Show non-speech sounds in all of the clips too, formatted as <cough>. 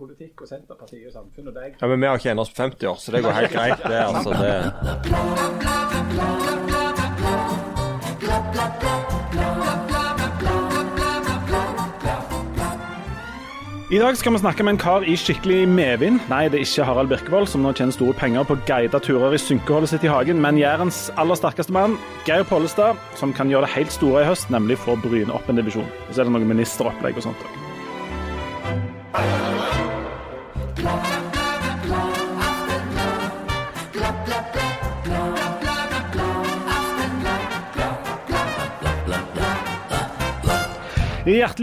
politikk og Senterpartiet og samfunn og deg. Ja, Men vi har ikke ennå oss på 50 år, så det går helt greit. det, altså. Det. I dag skal vi snakke med en kar i skikkelig medvind. Nei, det er ikke Harald Birkevold, som nå tjener store penger på guida turer i synkeholdet sitt i hagen, men Jærens aller sterkeste mann, Geir Pollestad, som kan gjøre det helt store i høst, nemlig få Bryne opp en divisjon. Og så er det noe ministeropplegg og sånt òg. Hjertelig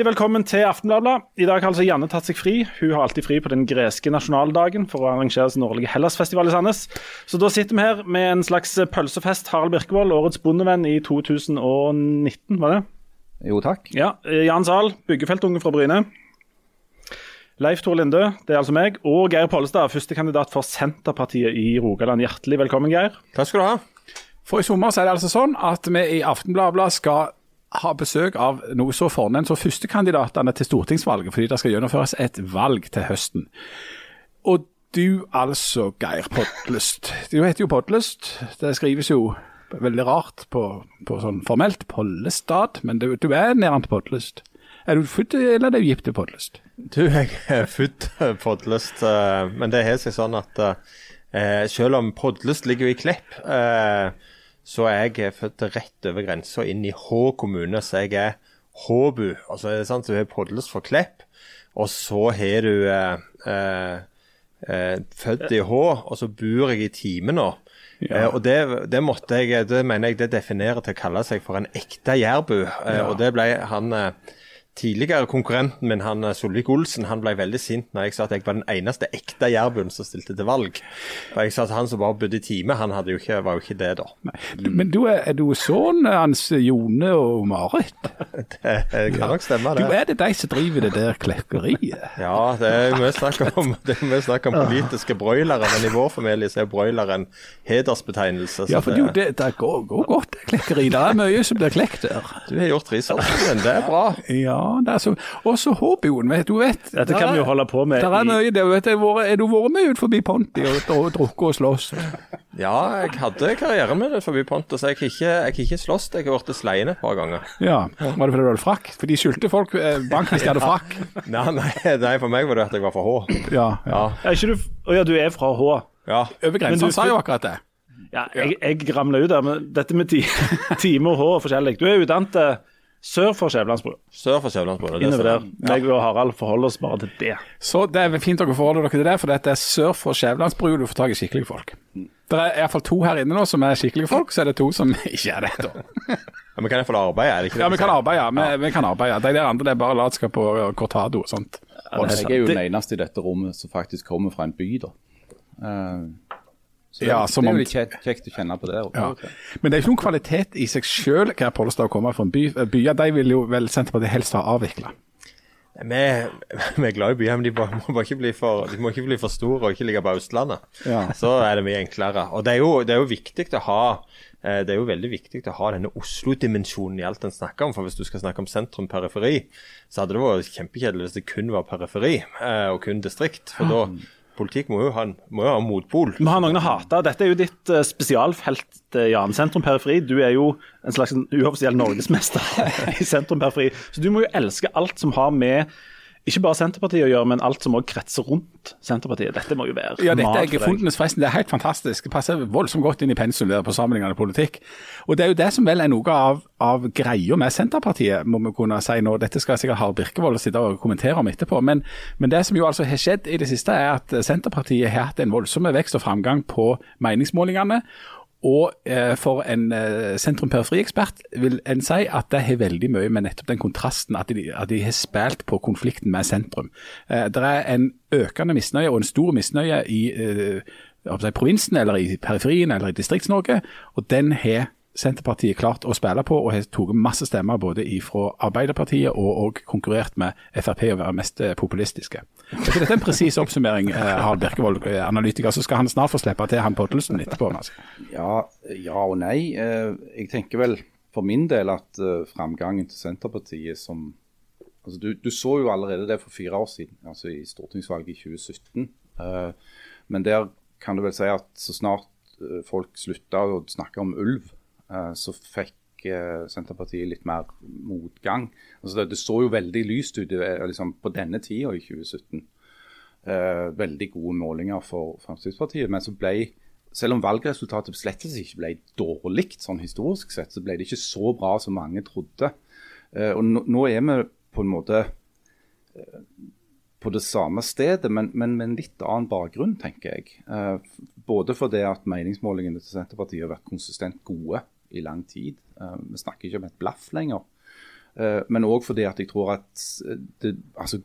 velkommen til Aftenbladet. I dag har altså Janne tatt seg fri. Hun har alltid fri på den greske nasjonaldagen for å arrangere sin årlige Hellasfestival i Sandnes. Så da sitter vi her med en slags pølsefest. Harald Birkevold, årets bondevenn i 2019, var det? Jo, takk. Ja, Jan Zahl, byggefeltunge fra Bryne. Leif Tor Linde, det er altså meg. Og Geir Pollestad, førstekandidat for Senterpartiet i Rogaland. Hjertelig velkommen, Geir. Takk skal du ha. For i sommer så er det altså sånn at vi i Aftenbladet skal ha besøk av noe så fornemt som førstekandidatene til stortingsvalget, fordi det skal gjennomføres et valg til høsten. Og du altså, Geir Podlest. Du heter jo Podlest. Det skrives jo veldig rart på, på sånn formelt Pollestad, men du, du er til Podlest. Er du født eller er du gift til Podlest? Du, jeg er født podlyst, men det har seg sånn at eh, selv om podlyst ligger i Klepp eh, så er jeg født rett over grensa inn i Hå kommune, så jeg er Håbu. Altså, det er sant, Du har podlyst for Klepp, og så har du eh, eh, født i Hå, og så bor jeg i Time nå. Ja. Eh, og det, det, måtte jeg, det mener jeg det definerer til å kalle seg for en ekte jærbu. Eh, ja. Og det ble han eh, tidligere konkurrenten min, han Solvik-Olsen, han ble veldig sint når jeg sa at jeg var den eneste ekte jærbuen som stilte til valg. For jeg sa at han som bare bodde i time, han jo ikke, var jo ikke det, da. Nei. Men du er, er du sønnen hans Jone og Marit? <laughs> det kan nok stemme, det. Du Er det de som driver det der klekkeriet? <laughs> Ja, det er mye snakk om, det er snakk om politiske broilere, men i vår familie så er broiler en hedersbetegnelse. Ja, for det, det, det går, går, godt klekkeri. Det er mye som blir klekt der. Du har gjort researchen, det er bra. Ja, det er så, også Håbioen, vet du vet. Dette kan vi jo holde på med. Der er mye, det, vet du. Er du vært med ut forbi Ponti og, og drukket og slåss? Ja, jeg hadde karriere med det forbi Ponti, så jeg har ikke, jeg ikke slåss. Jeg har blitt sleien et par ganger. Ja, Var det fordi du hadde frakk? For de skyldte folk eh, bank hvis de hadde frakk. nei, nei, nei, for meg var det at jeg var fra H. Ja, ja. Er ikke du, ja, du er fra H? Ja. Over grensa sa jo akkurat det. Ja, jeg, jeg ramla ut der, men dette med ti, <laughs> time og H er forskjellig. Du er utdannet Sør for Skjævelandsbrua. Sør for Skjævelandsbrua. Innover der. Jeg og Harald forholder oss bare til det. Så det er fint dere forholder dere til det, for dette er sør for Skjævlandsbrua du får tak i skikkelige folk. Det er iallfall to her inne nå som er skikkelige folk, så er det to som <laughs> ikke er det. da. ja, Vi kan iallfall arbeide, er det ikke det? Ja, vi kan arbeide. Vi, ja. vi kan arbeide. De der andre det er bare latskap og cortado og sånt. Ja, jeg er jo den eneste i dette rommet som faktisk kommer fra en by, da. Uh, så det, ja, det er jo litt kjekt, kjekt, å kjenne på det. Ja. Men det er ikke noen kvalitet i seg selv hva Pollestad kommer fra Byer by. De vil jo vel Senterpartiet helst ha avvikla. Vi, vi, er glad i byer, men de må, må, ikke bli for, de må ikke bli for store og ikke ligge på Østlandet. Ja. Så er det mye enklere. Og det er jo, det er jo viktig å ha eh, det er jo veldig viktig å ha denne Oslo-dimensjonen i alt en snakker om. For hvis du skal snakke om sentrum-periferi, så hadde det vært kjempekjedelig hvis det kun var periferi eh, og kun distrikt. For da politikk må jo ha, må jo ha motpol. Vi har noen å hate. Dette er jo ditt uh, spesialfelt, uh, Jan. Sentrum-periferi. Du er jo en slags uoffisiell norgesmester <laughs> i sentrum-periferi. Så du må jo elske alt som har med ikke bare Senterpartiet å gjøre, men alt som også kretser rundt Senterpartiet. Dette må jo være Ja, dette er gefundenes forresten. Det er helt fantastisk. Det passer voldsomt godt inn i pensum der på sammenlignende politikk. Og det er jo det som vel er noe av, av greia med Senterpartiet, må vi kunne si nå. Dette skal sikkert Harald Birkevold sitte og kommentere om etterpå. Men, men, det som jo altså har skjedd i det siste, er at Senterpartiet har hatt en voldsom vekst og framgang på meningsmålingene. Og eh, for en eh, sentrum-periferi-ekspert vil en si at det har veldig mye med nettopp den kontrasten at de, at de har spilt på konflikten med sentrum. Eh, det er en økende misnøye og en stor misnøye i provinsen eller i periferien eller i Distrikts-Norge, og den har Senterpartiet klart å spille på og har tatt masse stemmer både fra Arbeiderpartiet og, og konkurrert med Frp å være mest eh, populistiske. Så dette er en presis oppsummering, eh, Harald Birkevold, eh, analytiker. Så skal han snart få slippe til han Poddelsen etterpå. Altså. Ja, ja, og nei. Jeg tenker vel for min del at framgangen til Senterpartiet som Altså, du, du, så jo allerede det for fire år siden, altså i stortingsvalget i 2017. Uh, men der kan du vel si at så snart folk slutta å snakke om ulv, så fikk Senterpartiet litt mer motgang. Altså, det, det, så jo veldig lyst ut liksom, på denne tida i 2017. veldig gode målinger for Fremskrittspartiet. Men så ble selv om valgresultatet slett ikke ble dårlig sånn historisk sett, så ble det ikke så bra som mange trodde. og nå, nå er vi på en måte eh, på det samme stedet, men, men, med en litt annen bakgrunn, tenker jeg. Eh, både fordi at meningsmålingene til Senterpartiet har vært konsistent gode i lang tid. Eh, vi snakker ikke om et blaff lenger. Men òg fordi at jeg tror at det, altså,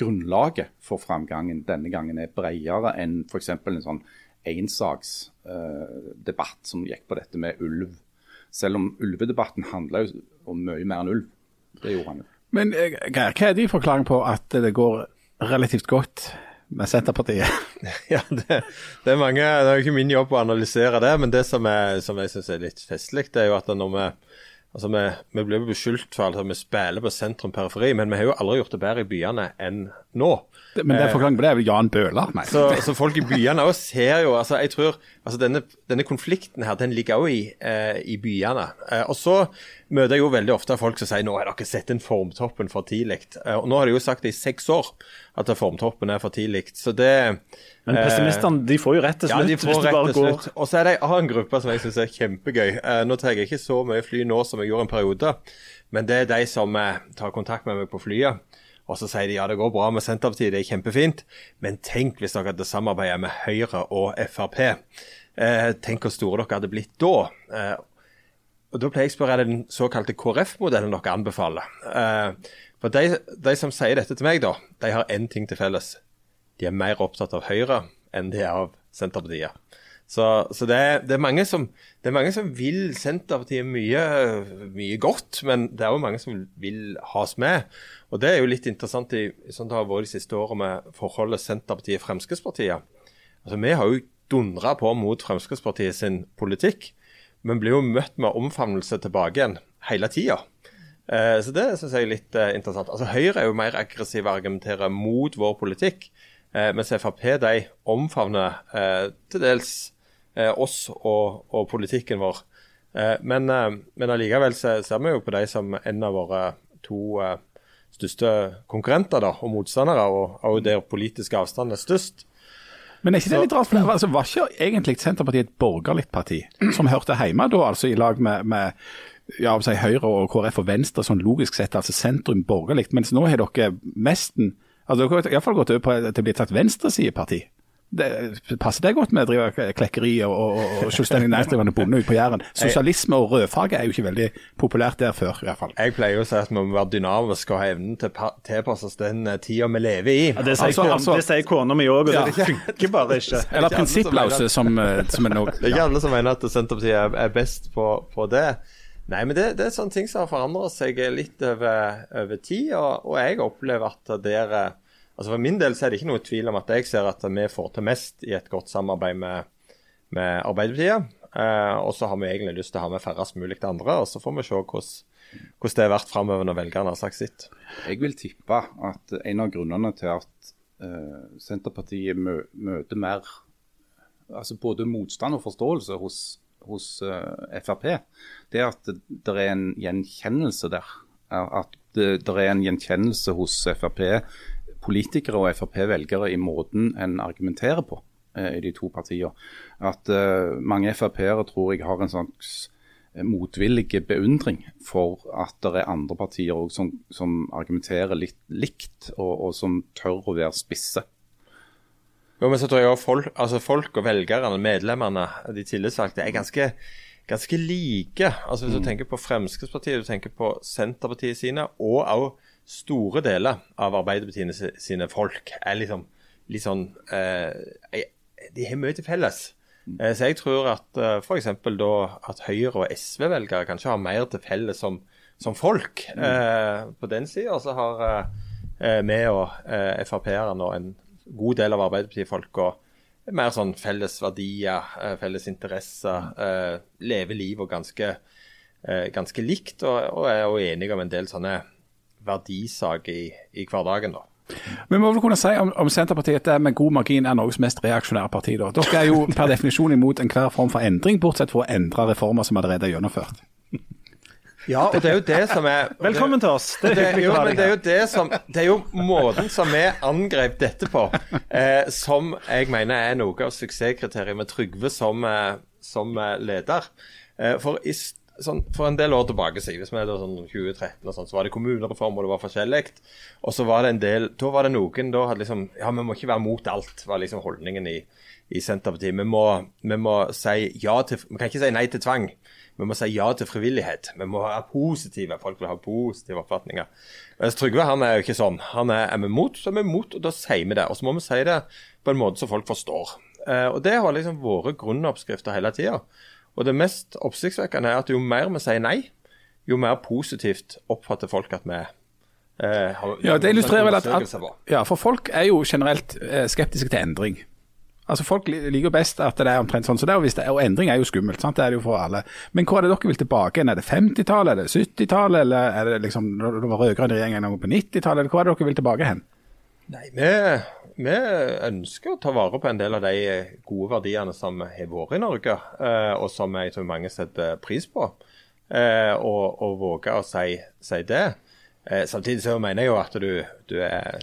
grunnlaget for framgangen denne gangen er bredere enn f.eks. en sånn ensaksdebatt som gikk på dette med ulv. Selv om ulvedebatten handla om mye mer enn ulv. Det gjorde han jo. Men eh, Geir, hva er din forklaring på at det går relativt godt med Senterpartiet? <laughs> ja, det, det, er mange, det er jo ikke min jobb å analysere det, men det som, er, som jeg syns er litt festlig, det er jo at når vi Altså, Vi, vi blir beskyldt for at altså, vi spiller på sentrum-periferi, men vi har jo aldri gjort det bedre i byene enn nå. Men det er forklaringen på det er vel Jan Bøhler? Så, så, folk i byene òg ser jo altså jeg tror, altså Denne, denne konflikten her, den ligger òg i, eh, i, byene. Eh, og så møter jeg jo veldig ofte folk som sier nå har dere sett inn formtoppen for tidlig. Eh, og nå har de jo sagt det i seks år at formtoppen er for tidlig. Så det Men pessimistene de får jo rett til slutt. Ja, de får rett til slutt. Og så er det en annen gruppe som jeg syns er kjempegøy. Eh, nå tar jeg ikke så mye fly nå som jeg gjorde en periode, men det er de som eh, tar kontakt med meg på flyet. Og så sier de ja, det går bra med Senterpartiet, det er kjempefint. Men tenk hvis dere hadde samarbeidet med Høyre og Frp. Eh, tenk hvor store dere hadde blitt da. Eh, og Da pleier jeg å spørre er det den såkalte KrF-modellen dere anbefaler. Eh, for de, de, som sier dette til meg, da, de har én ting til felles. De er mer opptatt av Høyre enn de er av Senterpartiet. Så, så det, er, det, er som, det, er, mange som, vil Senterpartiet mye, mye godt, men det er òg mange som vil ha oss med. Og Det er jo litt interessant i sånn det har vært de siste årene med forholdet Senterpartiet-Fremskrittspartiet. Altså, Vi har jo dundra på mot Fremskrittspartiet sin politikk, men blir jo møtt med omfavnelse tilbake igjen hele tida. Eh, så det syns jeg er litt eh, interessant. Altså Høyre er jo mer aggressive og argumenterer mot vår politikk, eh, mens Frp de omfavner til dels oss og, og, politikken vår. Men, men allikevel ser vi jo på de som en av våre to største konkurrenter da, og motstandere, og, og der politiske avstand er størst. Men er ikke det litt rart? For altså, Var ikke egentlig Senterpartiet et borgerlig parti, som hørte hjemme da, altså i lag med, med ja, si Høyre og KrF og Venstre, sånn logisk sett, altså sentrum borgerlig. Mens nå har dere mesten altså Dere har iallfall gått over på at det blir tatt venstresideparti. Det, passer det godt med å drive klekkeri og, og, og selvstendig næringsdrivende bonde ute på Jæren? Sosialisme og rødfarge er jo ikke veldig populært der før, i hvert fall. Jeg pleier å si at vi må være dynamiske og ha evnen til å tilpasse oss den eh, tida vi lever i. Ja, det sier altså, altså, sier mi òg, og ja. det funker bare ikke. Eller prinsippløse, som, eh, som er nok <laughs> Det er ikke alle som mener at Senterpartiet er best på, på det. Nei, men det, det, er sånne ting som har forandret seg litt over, over tid. Og, og, jeg opplever at der altså For min del så er det ikke noe tvil om at jeg ser at vi får til mest i et godt samarbeid med, med Arbeiderpartiet. Eh, og så har vi egentlig lyst til å ha med færrest mulig til andre. Og så får vi se hvordan, hvordan det har vært framover når velgerne har sagt sitt. Jeg vil tippe at en av grunnene til at eh, Senterpartiet mø møter mer altså både motstand og forståelse hos hos eh, Frp, det er at det er en gjenkjennelse der. At det, det er en gjenkjennelse hos Frp-politikere og Frp-velgere i måten en argumenterer på uh, i de to partiene. At uh, mange Frp-ere tror jeg har en slags motvillig beundring for at det er andre partier som, som, argumenterer litt likt, og, og som tør å være spisse. Jo, men så tror jeg også folk, altså folk og velgerne, medlemmene, de tillitsvalgte, er ganske, ganske like. Altså Hvis mm. du tenker på Fremskrittspartiet, du tenker på Senterpartiet sine, og også store deler av Arbeiderpartiet sine folk er liksom litt sånn eh, De har mye til felles. Eh, så jeg tror at eh, f.eks. da at Høyre- og SV-velgere kanskje har mer til felles som, som folk. Mm. Eh, på den sida så har eh, vi og eh, Frp-erne en god del av Arbeiderpartifolka mer sånn felles verdier, eh, felles interesser, eh, lever livet ganske, eh, ganske likt, og, og er jo enige om en del sånne verdisak i, i hverdagen. da. Vi må vel kunne si om, om Senterpartiet at det med god margin er Norges mest reaksjonære parti. da. Dere er jo <laughs> per definisjon imot enhver form for endring, bortsett fra å endre reformer som allerede er gjennomført. Ja, og det er jo det som er Velkommen til oss. Det er det, jo, men det er jo det som Det er jo måten som vi angrep dette på, eh, som jeg mener er noe av suksesskriteriet med Trygve som, eh, som eh, leder. Eh, for, i, sånn, for en del år tilbake, hvis vi er sånn 2013, og sånn, så var det kommunereform, og det var forskjellig. Og så var det en del Da var det noen da hadde liksom Ja, vi må ikke være mot alt, var liksom holdningen i, i Senterpartiet. Vi må, vi må si ja til Vi kan ikke si nei til tvang. Vi må si ja til frivillighet. Vi må være positive. Folk vil ha positive oppfatninger. Mens Trygve han er jo ikke sånn. Han er, er vi mot, så er vi mot, og da sier vi det. Og så må vi si det på en måte som folk forstår. Eh, og Det har liksom vært grunnoppskrifter hele tida. Og det mest oppsiktsvekkende er at jo mer vi sier nei, jo mer positivt oppfatter folk at vi eh, har Ja, Det illustrerer vel at, at ja, For folk er jo generelt eh, skeptiske til endring. Altså Folk li- liker best at det er omtrent sånn som det er, og, hvis det er, og endring er jo skummelt. sant? Det er det jo for alle. Men hvor er det dere vil tilbake? Er det 50-tallet, er det 70-tallet, eller er det liksom når det var rød-grønn regjering på 90-tallet? eller Hvor er det dere vil tilbake hen? Nei, vi, vi ønsker å ta vare på en del av de gode verdiene som har vært i Norge, eh, og som jeg tror mange setter pris på. Eh, og, og våge å si, si det. Eh, samtidig så mener jeg jo at du, du er,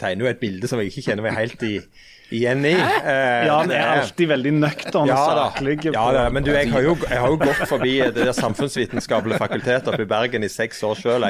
tegner jo et bilde som jeg ikke kjenner meg helt i, igjen i. Eh, Ja, han er alltid veldig nøktern og ja, saklig. ja da, men du, jeg har, jo, jeg har jo gått forbi det der samfunnsvitenskapelige fakultetet oppe i Bergen i seks år sjøl.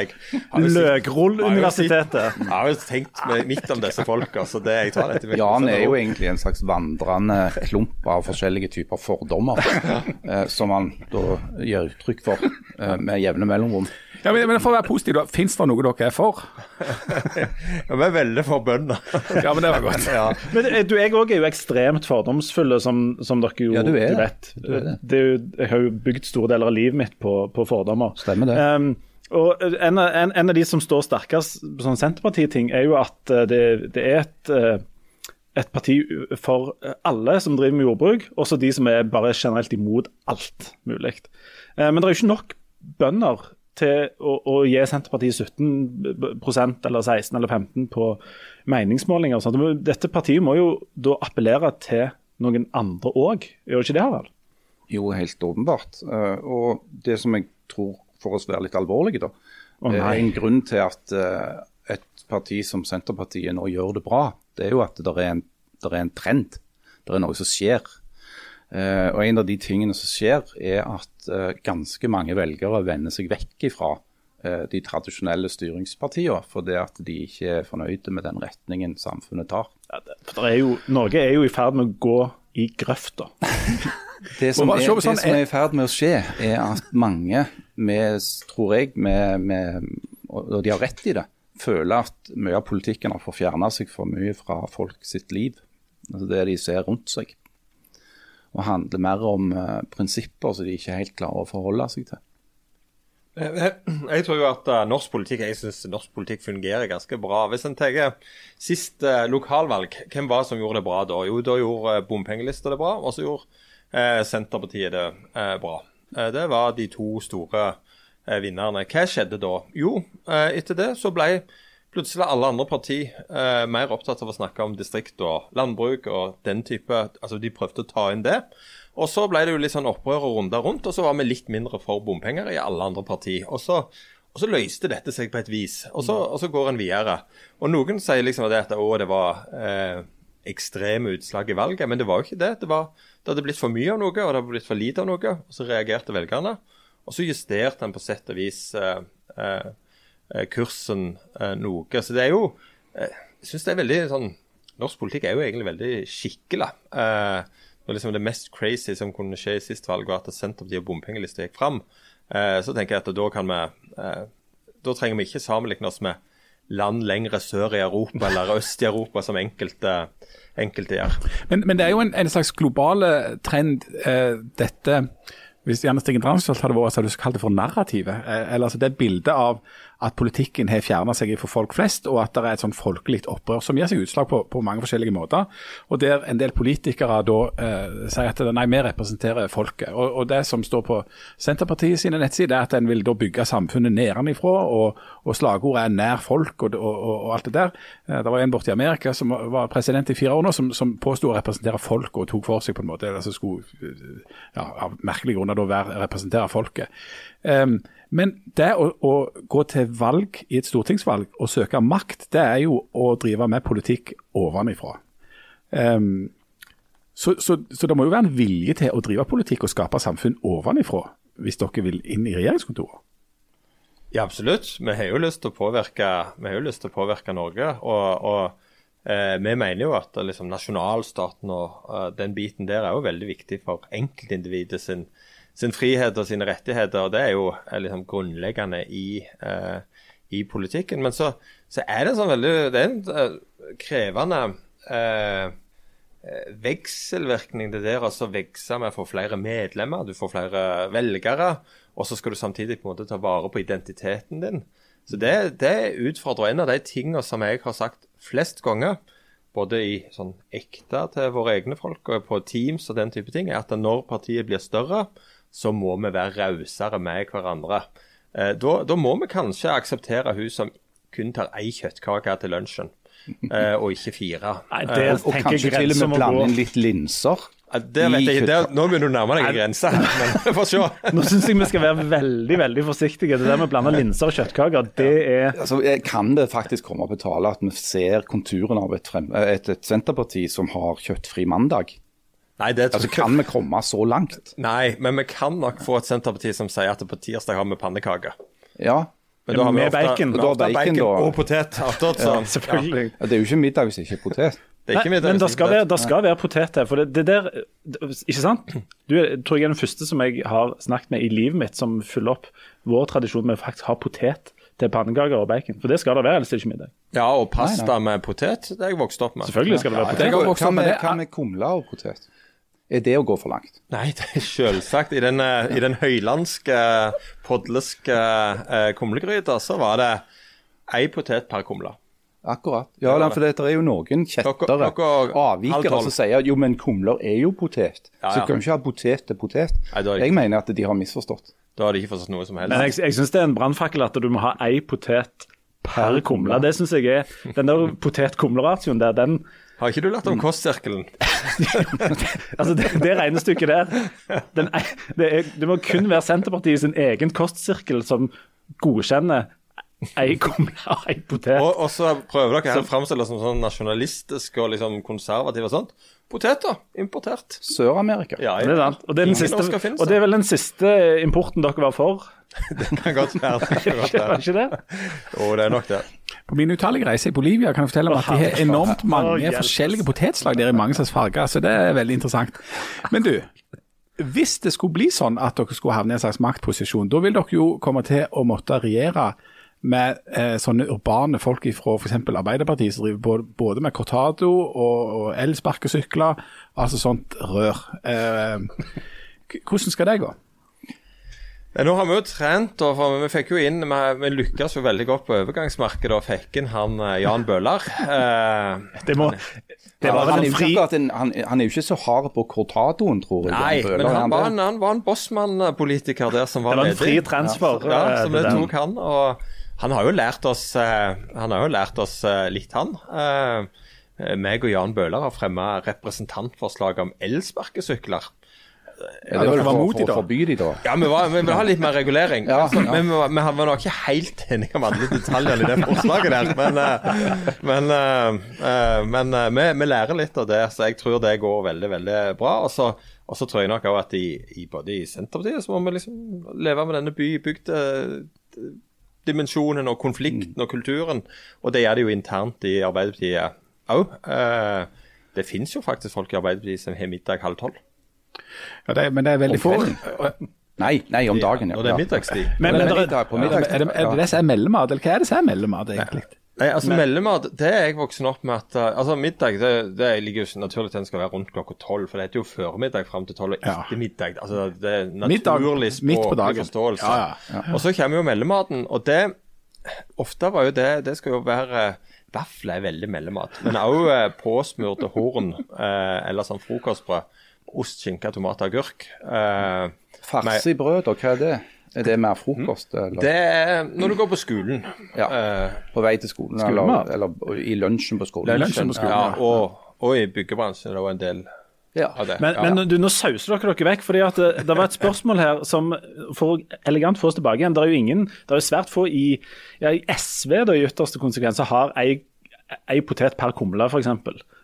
Løkroll-universitetet. Jeg har jo tenkt midt om disse folka, så det jeg tar dette med Jan er jo egentlig en slags vandrende klump av forskjellige typer fordommer, <laughs> eh, som han da gir uttrykk for eh, med jevne mellomrom. Ja, men, men For å være positiv, da, fins det noe dere er for? Ja, Vi er veldig for bønder. Ja, men det var godt. <laughs> ja. Men eh, du, jeg òg er jo ekstremt fordomsfulle, som, som dere jo Ja, du er Du vet. Du er det. Det er jo, jeg har jo bygd store deler av livet mitt på, på fordommer. Stemmer det. Um, og en, av- en, en av de som står sterkest på sånn Senterparti-ting, er jo at eh, det, det er et, eh, et parti for alle som driver med jordbruk, også de som er bare generelt imot alt mulig. Eh, Men det er jo ikke nok bønder til å, å gi Senterpartiet 17 eller 16 eller 15 på meningsmålinger. og sånt. Dette partiet må jo da appellere til noen andre òg, gjør det ikke det, Harald? Jo, helt åpenbart. Eh, og det som jeg tror, for oss være litt alvorlige, da, oh, er en grunn til at eh, et parti som Senterpartiet nå gjør det bra, det er jo at det er en, det er en trend. Det er noe som skjer. Eh, og En av de tingene som skjer, er at eh, ganske mange velgere vender seg vekk ifra eh, de tradisjonelle styringspartiene, fordi at de ikke er fornøyde med den retningen samfunnet tar. Ja, det, er jo, Norge er jo i ferd med å gå i grøfta. <laughs> Det som, er, det sånn- som er i ferd med å skje, er at mange, med, tror jeg, med, med, og de har rett i det, føler at mye av politikken har fått fjerna seg for mye fra folk sitt liv. Altså det de ser rundt seg. Og handler mer om uh, prinsipper som de ikke helt klarer å forholde seg til. Jeg jeg tror jo at eh, norsk politikk jeg synes norsk politikk fungerer ganske bra. Hvis en tenker sist eh, lokalvalg, hvem var det som gjorde det bra da? Jo, da gjorde bompengelista det bra, og så gjorde eh, Senterpartiet det eh, bra. Eh, det var de to store eh, vinnerne. Hva skjedde da? Jo, eh, etter det så ble plutselig er alle andre parti eh, mer opptatt av å snakke om distrikt og landbruk og den type Altså de prøvde å ta inn det. Og så ble det jo litt sånn opprør og runder rundt, og så var vi litt mindre for bompenger i alle andre parti. Og så, og så løste dette seg på et vis, og så, og så går en videre. Og noen sier liksom at å, det var eh, ekstreme utslag i valget, men det var jo ikke det. Det, var, det hadde blitt for mye av noe, og det hadde blitt for lite av noe. Og så reagerte velgerne. Og så justerte en på sett og vis eh, eh, kursen eh, noe. Så det er jo eh, Jeg syns det er veldig sånn Norsk politikk er jo egentlig veldig skikkelig. Når liksom Det mest crazy som kunne skje i sist valg, var at Senterpartiet og bompengelista gikk fram. Eh, så tenker jeg at da kan vi eh, Da trenger vi ikke sammenligne oss med land lengre sør i Europa eller øst i Europa, som enkelte, enkelte gjør. Men, men det er jo en, en slags global trend, eh, dette Hvis Janne Stigen Drangsvold hadde vært, så hadde du kalt det for narrativet. Eh, eller altså Det bildet av at politikken har fjerna seg fra folk flest, og at det er et sånn folkelig opprør som gir seg utslag på, på, mange forskjellige måter. Og Der en del politikere da eh, sier at nei, vi representerer folket. Og, og, Det som står på Senterpartiet sine nettsider, er at en vil da bygge samfunnet nedenifra, og, og slagordet er 'nær folk' og, og, alt det der. Eh, det var en borte i Amerika som var president i fire år nå, som, som påsto å representere folk og tok for seg på en måte, eller som skulle ja, av merkelige grunner da være, representere folket. Um, men det å, å, gå til valg i et stortingsvalg og søke makt, det er jo å drive med politikk ovenifra. Um, så, så, så, det må jo være en vilje til å drive politikk og skape samfunn ovenifra, hvis dere vil inn i regjeringskontoret? Ja, absolutt. Vi har jo lyst til å påvirke, til å påvirke Norge. og, og eh, vi mener jo at liksom, nasjonalstaten og uh, den biten der er jo veldig viktig for enkeltindividet sin, sin frihet og sine rettigheter. og Det er jo er liksom grunnleggende i, uh, i, politikken. Men så, så, er det sånn veldig Det er en uh, krevende uh, vekselvirkning det der altså vokse med å få flere medlemmer, du får flere velgere, og så skal du samtidig på en måte ta vare på identiteten din. Så Det, det utfordrer en av de tingene som jeg har sagt flest ganger, både i sånn ekte til våre egne folk og på Teams og den type ting, er at når partiet blir større, så må vi være rausere med hverandre. Eh, da, da, må vi kanskje akseptere hun som kun tar ei kjøttkake til lunsjen, eh, og ikke fire. Nei, det, eh, og, og kanskje til og med blande inn litt linser. Det vet jeg ikke. nå begynner du å nærme deg en grense. Men <laughs> vi får se. Nå syns jeg vi skal være veldig veldig forsiktige. Det der med å blande linser og kjøttkaker, det er altså, Kan det faktisk komme på tale at vi ser konturen av et, frem, et, et Senterparti som har kjøttfri mandag? Nei, det altså, Kan vi komme så langt? Nei, men vi kan nok få et Senterparti som sier at på tirsdag har vi pannekaker. Ja. Men da har vi ofte, bacon. Da bacon, bacon og potet attåt. Ja, <laughs> selvfølgelig. Ja. Det er jo ikke middag hvis det ikke er potet. Det er ikke middag, men det skal, være, det skal være potet her. For det, det, der Ikke sant? Du tror jeg er den første som jeg har snakket med i livet mitt som fyller opp vår tradisjon med å faktisk ha potet til pannekaker og bacon. For det skal det være, ellers er det ikke middag. Ja, og pasta nei, nei. med potet, det har jeg vokst opp med. Selvfølgelig skal det være potet. Hva med, med kumle og potet? Er det å gå for langt? Nei, det er selvsagt. I den, eh, i den høylandske, podleske eh, kumlegryta så var det én potet per kumle. Akkurat. Ja, det. for det er jo noen kjettere, avvikere, som sier jo, men kumler er jo potet. Ja, ja. Så du kan ikke ha potet til potet. Nei, jeg mener at de har misforstått. Da har de ikke forstått noe som helst. Men jeg, jeg syns det er en brannfakkel at du må ha én potet per kumle. Det syns jeg er Den der potet-kumle-ratioen der, den har ikke du lært om kostsirkelen? <laughs> altså det, det, regnestykket der den, det er, Det må kun være Senterpartiet sin egen kostsirkel som godkjenner ei kumle <laughs> og ei potet. Og, og, så prøver dere her å framstille som sånn nasjonalistisk og liksom konservativ og sånt. Poteter importert. Sør-Amerika. Ja, det er sant. Og det er, siste, og det er vel den siste importen dere var for? <laughs> <laughs> det kan godt være. Det det? Jo, det er nok det. På min utallige reise i Bolivia kan jeg fortelle om at de har enormt mange forskjellige potetslag der i mange slags farger, så det er veldig interessant. Men du, hvis det skulle bli sånn at dere skulle havne i en slags maktposisjon, da vil dere jo komme til å måtte regjere med eh, sånne urbane folk fra f.eks. Arbeiderpartiet som driver både, både med cortado og, og elsparkesykler, altså sånt rør. Eh, hvordan skal det gå? Nå har vi jo trent, og vi fikk jo inn Vi, vi lykkes jo veldig godt på overgangsmarkedet og fikk inn han eh, Jan Bøhler. Eh, det må det var han, er fri... en, han, han, er jo ikke så hard på cortadoen, tror jeg. Nei, men han var, en, han var en bossmann-politiker der som var ledig. Det var en fri transfer. Ja, ja som det tok han. Og han har jo lært oss, eh, han har jo lært oss litt, han. meg og Jan Bøhler har fremma representantforslag om elsparkesykler. Ja, det var, var mot for, å forby de da? Ja, vi, var, vi vi har litt mer regulering. Ja, altså, ja. Men vi, vi var nok ikke helt enige om alle detaljene i det forslaget der. Men, men, men, uh, men uh, vi, vi, lærer litt av det, så jeg tror det går veldig, veldig bra. Og så, og så tror jeg nok òg at i, i, både i Senterpartiet så må vi liksom leve med denne bybygde dimensjonen og konflikten og kulturen. Og det gjør det jo internt i Arbeiderpartiet òg. Det finnes jo faktisk folk i Arbeiderpartiet som har middag halv tolv. Ja, det, men det er veldig få. Nei, nei, om dagen. Ja. Og det er middagstid. Men, men, men, er, er, det, er det det som er mellommat, eller hva er det som er mellommat, egentlig? Nei, altså Mellommat det er jeg voksen opp med at uh, altså Middag det, det ligger jo naturlig til den skal være rundt klokka tolv. For det heter jo formiddag fram til tolv, og ikke middag. Altså Det er naturlig språklig forståelse. Ja, ja. Og så kommer jo mellommaten. Og det ofte var jo det Det skal jo være Vafler er veldig mellommat, men òg eh, påsmurte horn eh, eller sånn frokostbrød. Ost, skinke, tomat, agurk. Eh, Farse i brød, og hva er det? Er det mer frokost? Eller? det er når du går på skolen. Ja. Eh, På vei til skolen, eller, eller i lunsjen på skolen? Lunsjen på skolen. ja, og, og i byggebransjen er det var en del Ja. av det. Men, ja. men du, nå sauser dere dere vekk. fordi at det, det var et spørsmål her som for elegant får oss tilbake igjen. Det er jo ingen, det er jo svært få i, ja, i SV da, i ytterste konsekvenser har ei, ei potet per kumle, f.eks.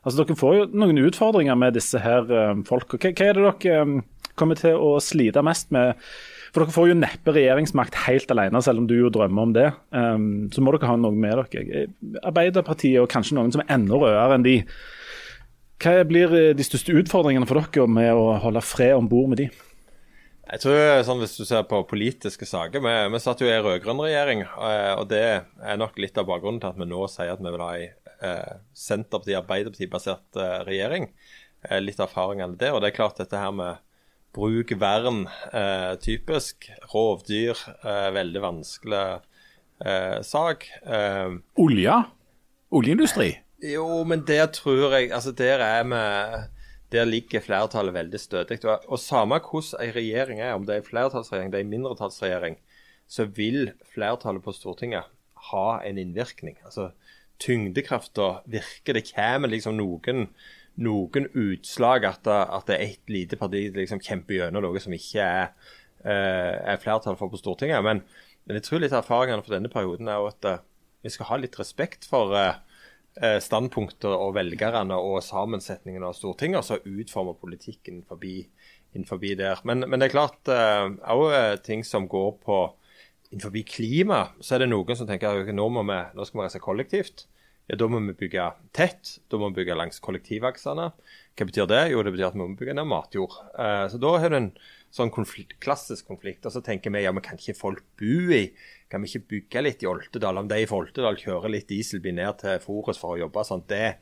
Altså, dere får jo noen utfordringer med disse her um, folka. Hva, er det dere um, kommer til å slite mest med? For dere får jo neppe regjeringsmakt helt alene, selv om du jo drømmer om det. Um, så må dere ha noe med dere. Arbeiderpartiet og kanskje noen som er enda rødere enn de. Hva blir eh, de største utfordringene for dere med å holde fred om bord med de? Jeg tror sånn Hvis du ser på politiske saker Vi, vi satt jo i en rød-grønn regjering, eh, og det er nok litt av bakgrunnen til at vi nå sier at vi vil ha en eh, Senterparti-Arbeiderparti-basert eh, regjering. Eh, litt erfaringene der. Og det er klart dette her med bruk, vern, eh, typisk. Rovdyr, eh, veldig vanskelig eh, sak. Eh, Olje? Oljeindustri? jo, men der tror jeg Altså, der er vi Der ligger flertallet veldig stødig. Og, og samme hvordan en regjering er, om det er en flertallsregjering, det er en mindretallsregjering, så vil flertallet på Stortinget ha en innvirkning. Altså, tyngdekrafta virker. Det kommer liksom noen, noen utslag at, at det er ett lite parti liksom kjemper gjennom noe som ikke er, eh, er flertall for på Stortinget. Men, men jeg tror litt av erfaringene for denne perioden er at eh, vi skal ha litt respekt for eh, standpunkter og velgerne og sammensetningen av Stortinget, og så utforme politikken forbi, innenfor der. Men, men det er klart òg ting som går på innenfor klima, så er det noen som tenker at nå, vi, nå skal vi reise kollektivt. Ja, Da må vi bygge tett, da må vi bygge langs kollektivaksene. Hva betyr det? Jo, det betyr at vi må bygge ned matjord. Eh, så da har du en sånn konflikt, klassisk konflikt. Og så tenker vi ja, men kan ikke folk bo i Kan vi ikke bygge litt i Oltedal? Om de i Oltedal kjører litt dieselbil ned til Forus for å jobbe, sånn, det,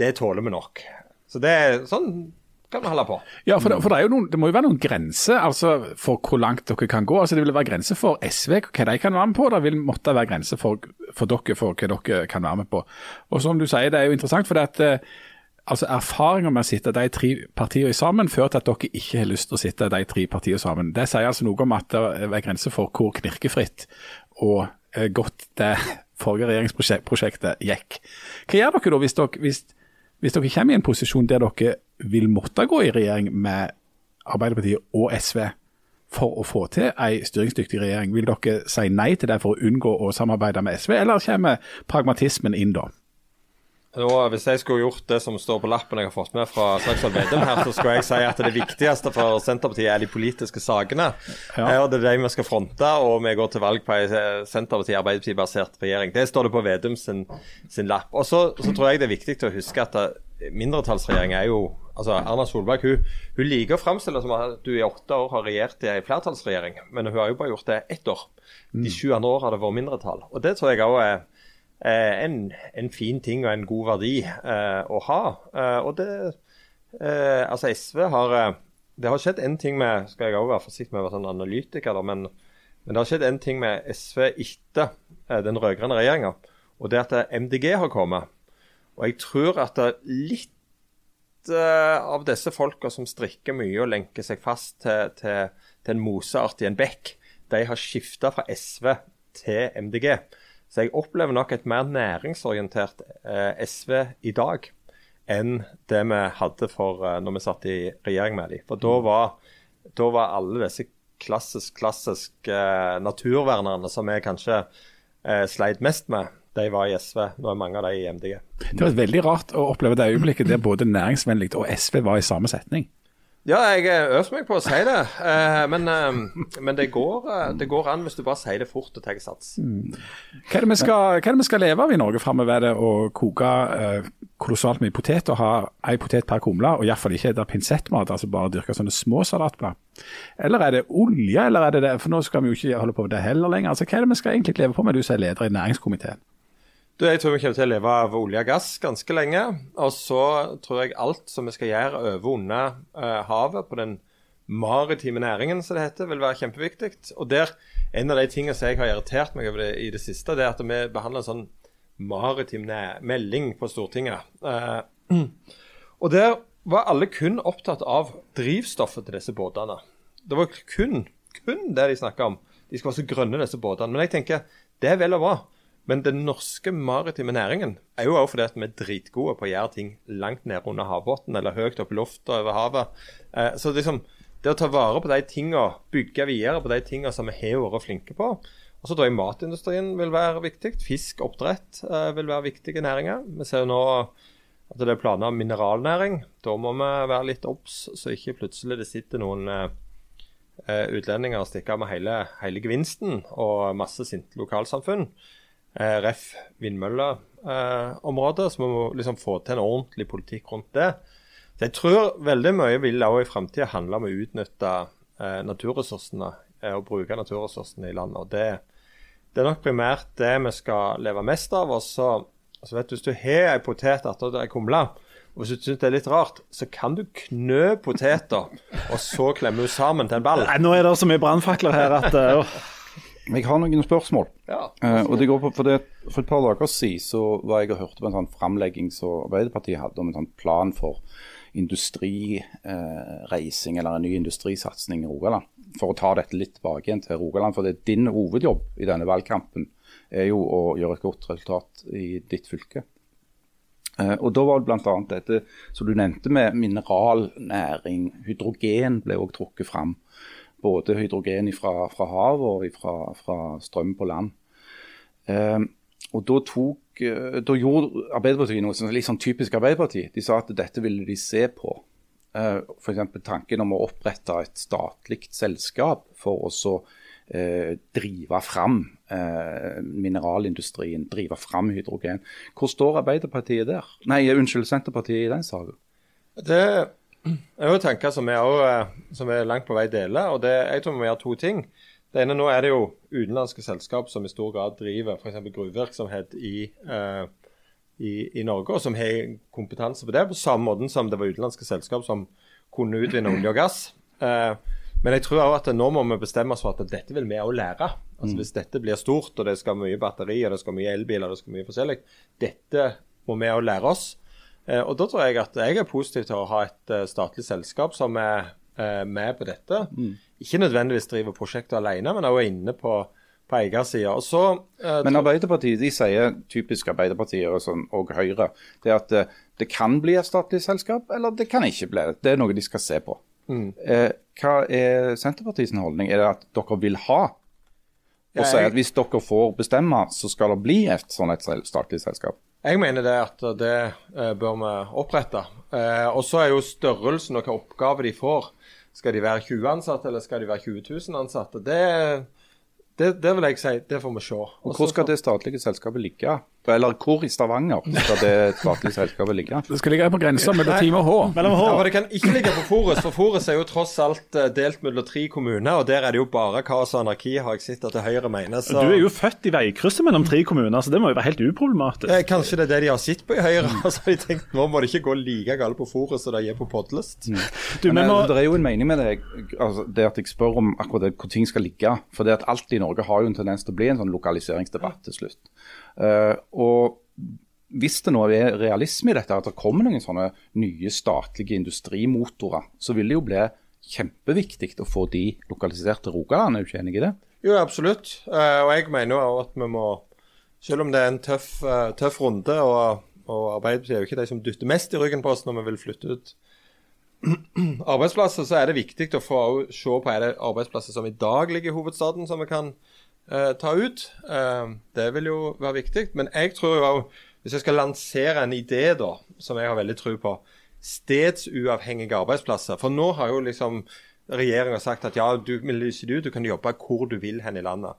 det tåler vi nok. Så det er sånn kan vi holde på. Ja, for, det, for det, noen, det må jo være noen grenser altså, for hvor langt dere kan gå. Altså, det vil være grenser for SV, hva de kan være med på. Det vil måtte være grenser for, for dere for hva dere kan være med på. Og som du sier, det er jo interessant, for det at eh, altså, erfaringer med å sitte de tre partiene sammen fører til at dere ikke har lyst til å sitte de tre partiene sammen. Det sier altså noe om at det er grenser for hvor knirkefritt og eh, godt det forrige regjeringsprosjektet gikk. Hva gjør dere da hvis dere, hvis, hvis dere kommer i en posisjon der dere vil måtte gå i regjering med Arbeiderpartiet og SV for å få til en styringsdyktig regjering? Vil dere si nei til det for å unngå å samarbeide med SV, eller kommer pragmatismen inn da? Nå, hvis jeg skulle gjort det som står på lappen jeg har fått med fra Slagsvold Vedum her, så skulle jeg si at det viktigste for Senterpartiet er de politiske sakene. Ja. Og det er de vi skal fronte, og vi går til valg på en Senterparti-Arbeiderparti-basert regjering. Det står det på Vedum sin, sin lapp. Og så, så tror jeg det er viktig å huske at eh, mindretallsregjering er jo altså Erna Solberg hun, hun liker å framstille det som at du i åtte år har regjert i en flertallsregjering, men hun har jo bare gjort det ett år. De sju andre år har det vært mindretall. Og det tror jeg også er en, en fin ting og en god verdi eh, å ha. Eh, og det eh, Altså, SV har eh, Det har skjedd en ting med Skal jeg òg være forsiktig med å være sånn analytiker, da, men, men det har skjedd en ting med SV etter eh, den rød-grønne regjeringa, og det er at eh, MDG har kommet. Og jeg tror at det litt eh, av disse folka som strikker mye og lenker seg fast til, til, til en moseart i en bekk, de har skifta fra SV til MDG. Så jeg opplever nok et mer næringsorientert eh, SV i dag enn det vi hadde for eh, når vi satt i regjering med dem. For da var, da var alle disse klassisk, klassisk eh, naturvernerne som vi kanskje eh, sleit mest med, de var i SV. Nå er mange av de i MDG. Det var veldig rart å oppleve det øyeblikket der både næringsvennlig og SV var i samme setning. Ja, jeg eh, øver meg på å si det, eh, men, eh, men det, går, det går an hvis du bare sier det fort og tar sats. Hva er skal, hva er det vi skal leve av i Norge framover? Er det å koke kolossalt mye potet og ha ei potet per kumle, og iallfall ikke spise pinsettmat, altså bare dyrke sånne små salatblad? Eller er det olje, eller er det det? For nå skal vi jo ikke holde på med det heller lenger. Altså, hva er det vi skal egentlig leve på med, du som er leder i næringskomiteen? Du, jeg tror vi kommer til å leve av olje og gass ganske lenge. Og så tror jeg alt som vi skal gjøre over under eh, havet på den maritime næringen, som det heter, vil være kjempeviktig. Og der, En av de tingene som jeg har irritert meg over det i det siste, det er at vi behandler en sånn maritim melding på Stortinget. Eh, og der var alle kun opptatt av drivstoffet til disse båtene. Det var kun, kun det de snakka om. De skal være så grønne, disse båtene. Men jeg tenker, det er vel og bra. Men den norske maritime næringen er jo òg fordi at vi er dritgode på å gjøre ting langt nede under havbunnen eller høyt oppe i lufta over havet. Eh, så liksom, det å ta vare på de tingene, bygge videre på de tingene som vi har vært flinke på. Og så tror jeg matindustrien vil være viktig. Fisk, oppdrett eh, vil være viktige næringer. Vi ser jo nå at det er planer om mineralnæring. Da må vi være litt obs, så ikke plutselig det sitter noen eh, eh utlendinger og stikker av med hele, hele, gevinsten og masse sinte lokalsamfunn. Eh, ref. vindmølleområdet. Eh, så vi må liksom få til en ordentlig politikk rundt det. Så jeg tror veldig mye vil også i framtida handle om å utnytte eh, naturressursene eh, og bruke naturressursene i landet. og det, det er nok primært det vi skal leve mest av. og så Altså vet du, Hvis du har ei potet etter ei kumle, og hvis du syns det er litt rart, så kan du knø poteter, og så klemme henne sammen til en ball. Nei, Nå er det så mye brannfakler her at uh, Jeg har noen spørsmål. Ja, uh, og det går på, for, det, for et par dager siden så var jeg og hørte på en sånn framlegging som Arbeiderpartiet hadde om en sånn plan for industrireising, uh, eller en ny industrisatsing i Rogaland. For å ta dette litt tilbake igjen til Rogaland. For det er din hovedjobb i denne valgkampen er jo å gjøre et godt resultat i ditt fylke. Eh, og Da var det bl.a. dette som du nevnte med mineralnæring. Hydrogen ble òg trukket fram. Både hydrogen fra, fra havet og fra, fra, strøm på land. Eh, og Da tok, eh, da gjorde Arbeiderpartiet noe som litt sånn typisk Arbeiderpartiet. De sa at dette ville de se på. Eh, F.eks. tanken om å opprette et statlig selskap for å eh, drive fram eh, mineralindustrien, drive fram hydrogen. Hvor står Arbeiderpartiet der? Nei, unnskyld, Senterpartiet i den saken? Det er jo tanker som vi, eh, vi langt på vei deler. og det, Jeg tror vi må gjøre to ting. Det ene nå er det jo utenlandske selskap som i stor grad driver f.eks. gruvevirksomhet i, uh, i, i, Norge, og som har kompetanse på det, på samme måte som det var utenlandske selskap som kunne utvinne olje og gass. Uh, men jeg tror også at nå må vi bestemme oss for at dette vil vi òg lære. Altså mm. Hvis dette blir stort, og det skal mye batteri, og det skal mye elbiler, og det skal mye forskjellig, dette må vi òg lære oss. Eh, og da tror jeg at jeg er positiv til å ha et uh, statlig selskap som er uh, med på dette. Mm. Ikke nødvendigvis driver prosjektet alene, men også er inne på, på eiersida. Men Arbeiderpartiet de sier, typisk Arbeiderpartiet og, sånn, og Høyre, det at det kan bli et statlig selskap, eller det kan ikke bli det. Det er noe de skal se på. Mm. Eh, hva er Senterpartiets holdning? Er det at dere vil ha? Og sier at hvis dere får bestemme, så skal det bli et sånn et statlig selskap? Jeg mener det at det eh, bør vi opprette. Eh, og så er jo størrelsen og hva oppgave de får. Skal de være 20 ansatte, eller skal de være 20 000 ansatte? Det det, det, vil jeg si, det får vi se. Og Hvor skal det statlige selskapet ligge? Eller hvor i Stavanger skal det statlige selskapet ligge? Det skal ligge på grensa mellom Time og H. Mellom H. Ja, det kan ikke ligge på Forus, for Forus er jo tross alt eh, delt mellom tre kommuner. Og der er det jo bare kaos og anarki, har jeg sett at det Høyre mener. Så... Du er jo født i veikrysset mellom tre kommuner, så det må jo være helt uproblematisk. Eh, kanskje det er det de har sett på i Høyre. <laughs> Og så har de tenkt nå må det ikke gå like galt på Forus som det gjør på Podlest. Mm. Du, men, men, må... Det er jo en mening med det, altså, det at jeg spør om akkurat det, hvor ting skal ligge. For det at alt i Norge har jo en tendens til å bli en sånn lokaliseringsdebatt til slutt. Uh, og hvis det nå er realisme i dette, at det kommer noen sånne nye statlige industrimotorer, så vil det jo bli kjempeviktig å få de lokalisert til Rogaland. Er du ikke enig i det? Jo, absolutt. Uh, og jeg mener jo at vi må, selv om det er en tøff, uh, tøff runde, og, og Arbeiderpartiet er jo ikke de som dytter mest i ryggen på oss når vi vil flytte ut <clears throat> arbeidsplasser, så er det viktig å få se på er det arbeidsplasser som i dag ligger i hovedstaden, som vi kan uh, ta ut. Eh, det vil jo være viktig. Men jeg tror jo òg, hvis jeg skal lansere en idé da, som jeg har veldig tro på, stedsuavhengige arbeidsplasser. For nå har jo liksom regjeringa sagt at ja, du, du, du kan jobbe hvor du vil hen i landet.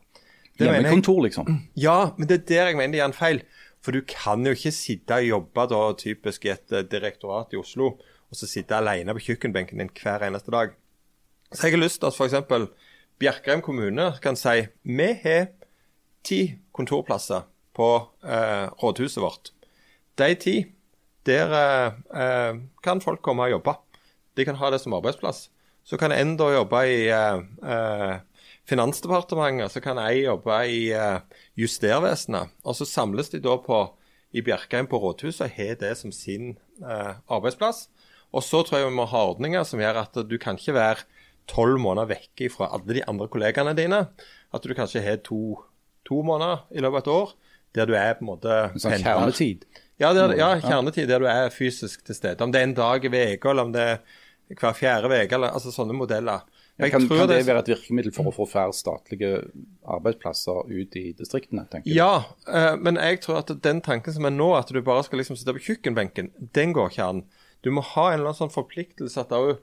Hjemmekontor, liksom? Ja, men det er der jeg mener de gjør en feil. For du kan jo ikke sitte og jobbe da, typisk i et uh, direktorat i Oslo og så sitte alene på kjøkkenbenken din hver eneste dag. Så jeg har lyst til at f.eks. Bjerkreim kommune kan si vi har ti kontorplasser på eh, rådhuset vårt. De ti, der eh, kan folk komme og jobbe. De kan ha det som arbeidsplass. Så kan en da jobbe i eh, eh, Finansdepartementet, så kan jeg jobbe i eh, Justervesenet. Og så samles de da på, i Bjerkreim på rådhuset og har det som sin eh, arbeidsplass. Og så tror jeg vi må ha ordninger som gjør at du kan ikke være tolv måneder vekke fra alle de andre kollegaene dine. At du kanskje har to, to måneder i løpet av et år der du er på en måte Sånn kjernetid. Ja, der, ja, kjernetid der du er fysisk til stede. Om det er en dag i uka, eller om det er hver fjerde uke, eller altså sånne modeller. Jeg Kan, kan det være et virkemiddel for å få færre statlige arbeidsplasser ut i distriktene? tenker du? Ja, eh, men jeg tror at den tanken som er nå, at du bare skal liksom sitte på kjøkkenbenken, den går ikke an. Du må ha en eller annen sånn forpliktelse at det jo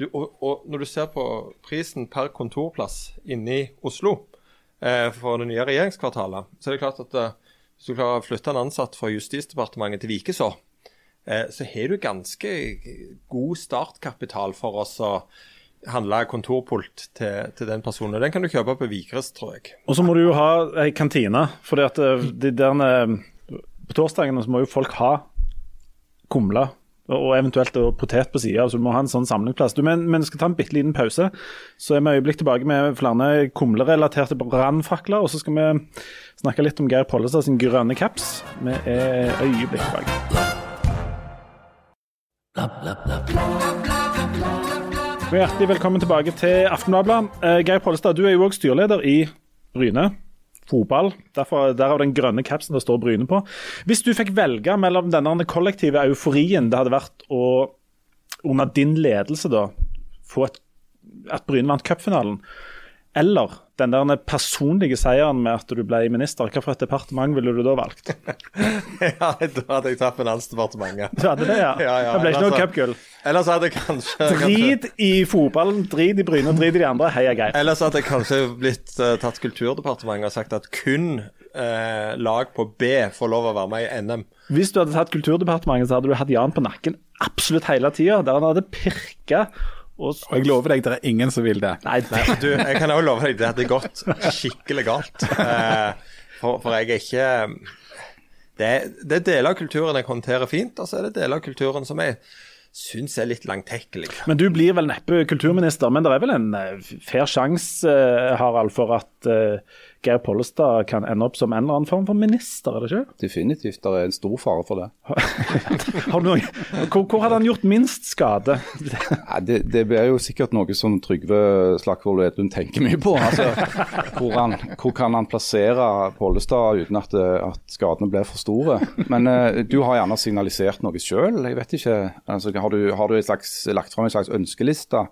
du, og, og når du ser på prisen per kontorplass inne i Oslo eh, for det nye regjeringskvartalet, så er det klart at eh, hvis du klarer å flytte en ansatt fra Justisdepartementet til Vikeså, eh, så har du ganske god startkapital for oss å handle kontorpult til, til den personen. Den kan du kjøpe på Vikres, tror jeg. Og så må du jo ha ei kantine. fordi eh, de eh, På torsdagene så må jo folk ha kumle og eventuelt og potet på sida. Så du må ha en sånn samlingsplass. Du, men, men skal ta en bitte liten pause. Så er vi øyeblikk tilbake med flere kumlerelaterte brannfakler. Og så skal vi snakke litt om Geir Pollestad sin grønne caps. Vi er øyeblikk tilbake. Hjertelig velkommen tilbake til Aftenbladet. Eh, Geir Pollestad, du er jo òg styreleder i Bryne fotball. Derfor, derav den grønne capsen det står Bryne på. Hvis du fikk velge mellom denne kollektive euforien det hadde vært å under din ledelse da, få et, at Bryne vant cupfinalen, eller den der personlige seieren med at du ble minister, hvilket departement ville du da valgt? <laughs> ja, da hadde jeg tatt Finansdepartementet. Du hadde det, ja? Ja, ja, det ble ikke noe altså- cupgull. Ellers hadde jeg kanskje Drit i fotballen, drit i Bryne drit i de andre. Heia Geir. Ellers hadde jeg kanskje blitt uh, tatt Kulturdepartementet og sagt at kun uh, lag på B får lov å være med i NM. Hvis du hadde tatt Kulturdepartementet, så hadde du hatt Jan på nakken absolutt hele tida. Der han hadde pirka og Og jeg lover deg, det er ingen som vil det. Nei, Nei, du, jeg kan også love deg, det hadde gått skikkelig galt. Eh, for, for jeg er ikke det, er- det er deler av kulturen jeg håndterer fint, og så er det deler av kulturen som jeg syns er litt langtekkelig. Men du blir vel neppe kulturminister, men det er vel en eh, fair sjanse, eh, Harald, for at eh, Geir Pollestad kan ende opp som en eller annen form for minister, er det ikke? Definitivt. Det er en stor fare for det. <laughs> Har du hvor, hvor hadde han gjort minst skade? ja, det, det blir jo sikkert noe som Trygve Slagsvold Vedum tenker mye på. Altså, hvor, han, hvor kan han plassere Pollestad uten at, at skadene blir for store? Men uh, du har gjerne signalisert noe sjøl. Jeg vet ikke. Altså, har du, har du slags, lagt fram en slags ønskeliste?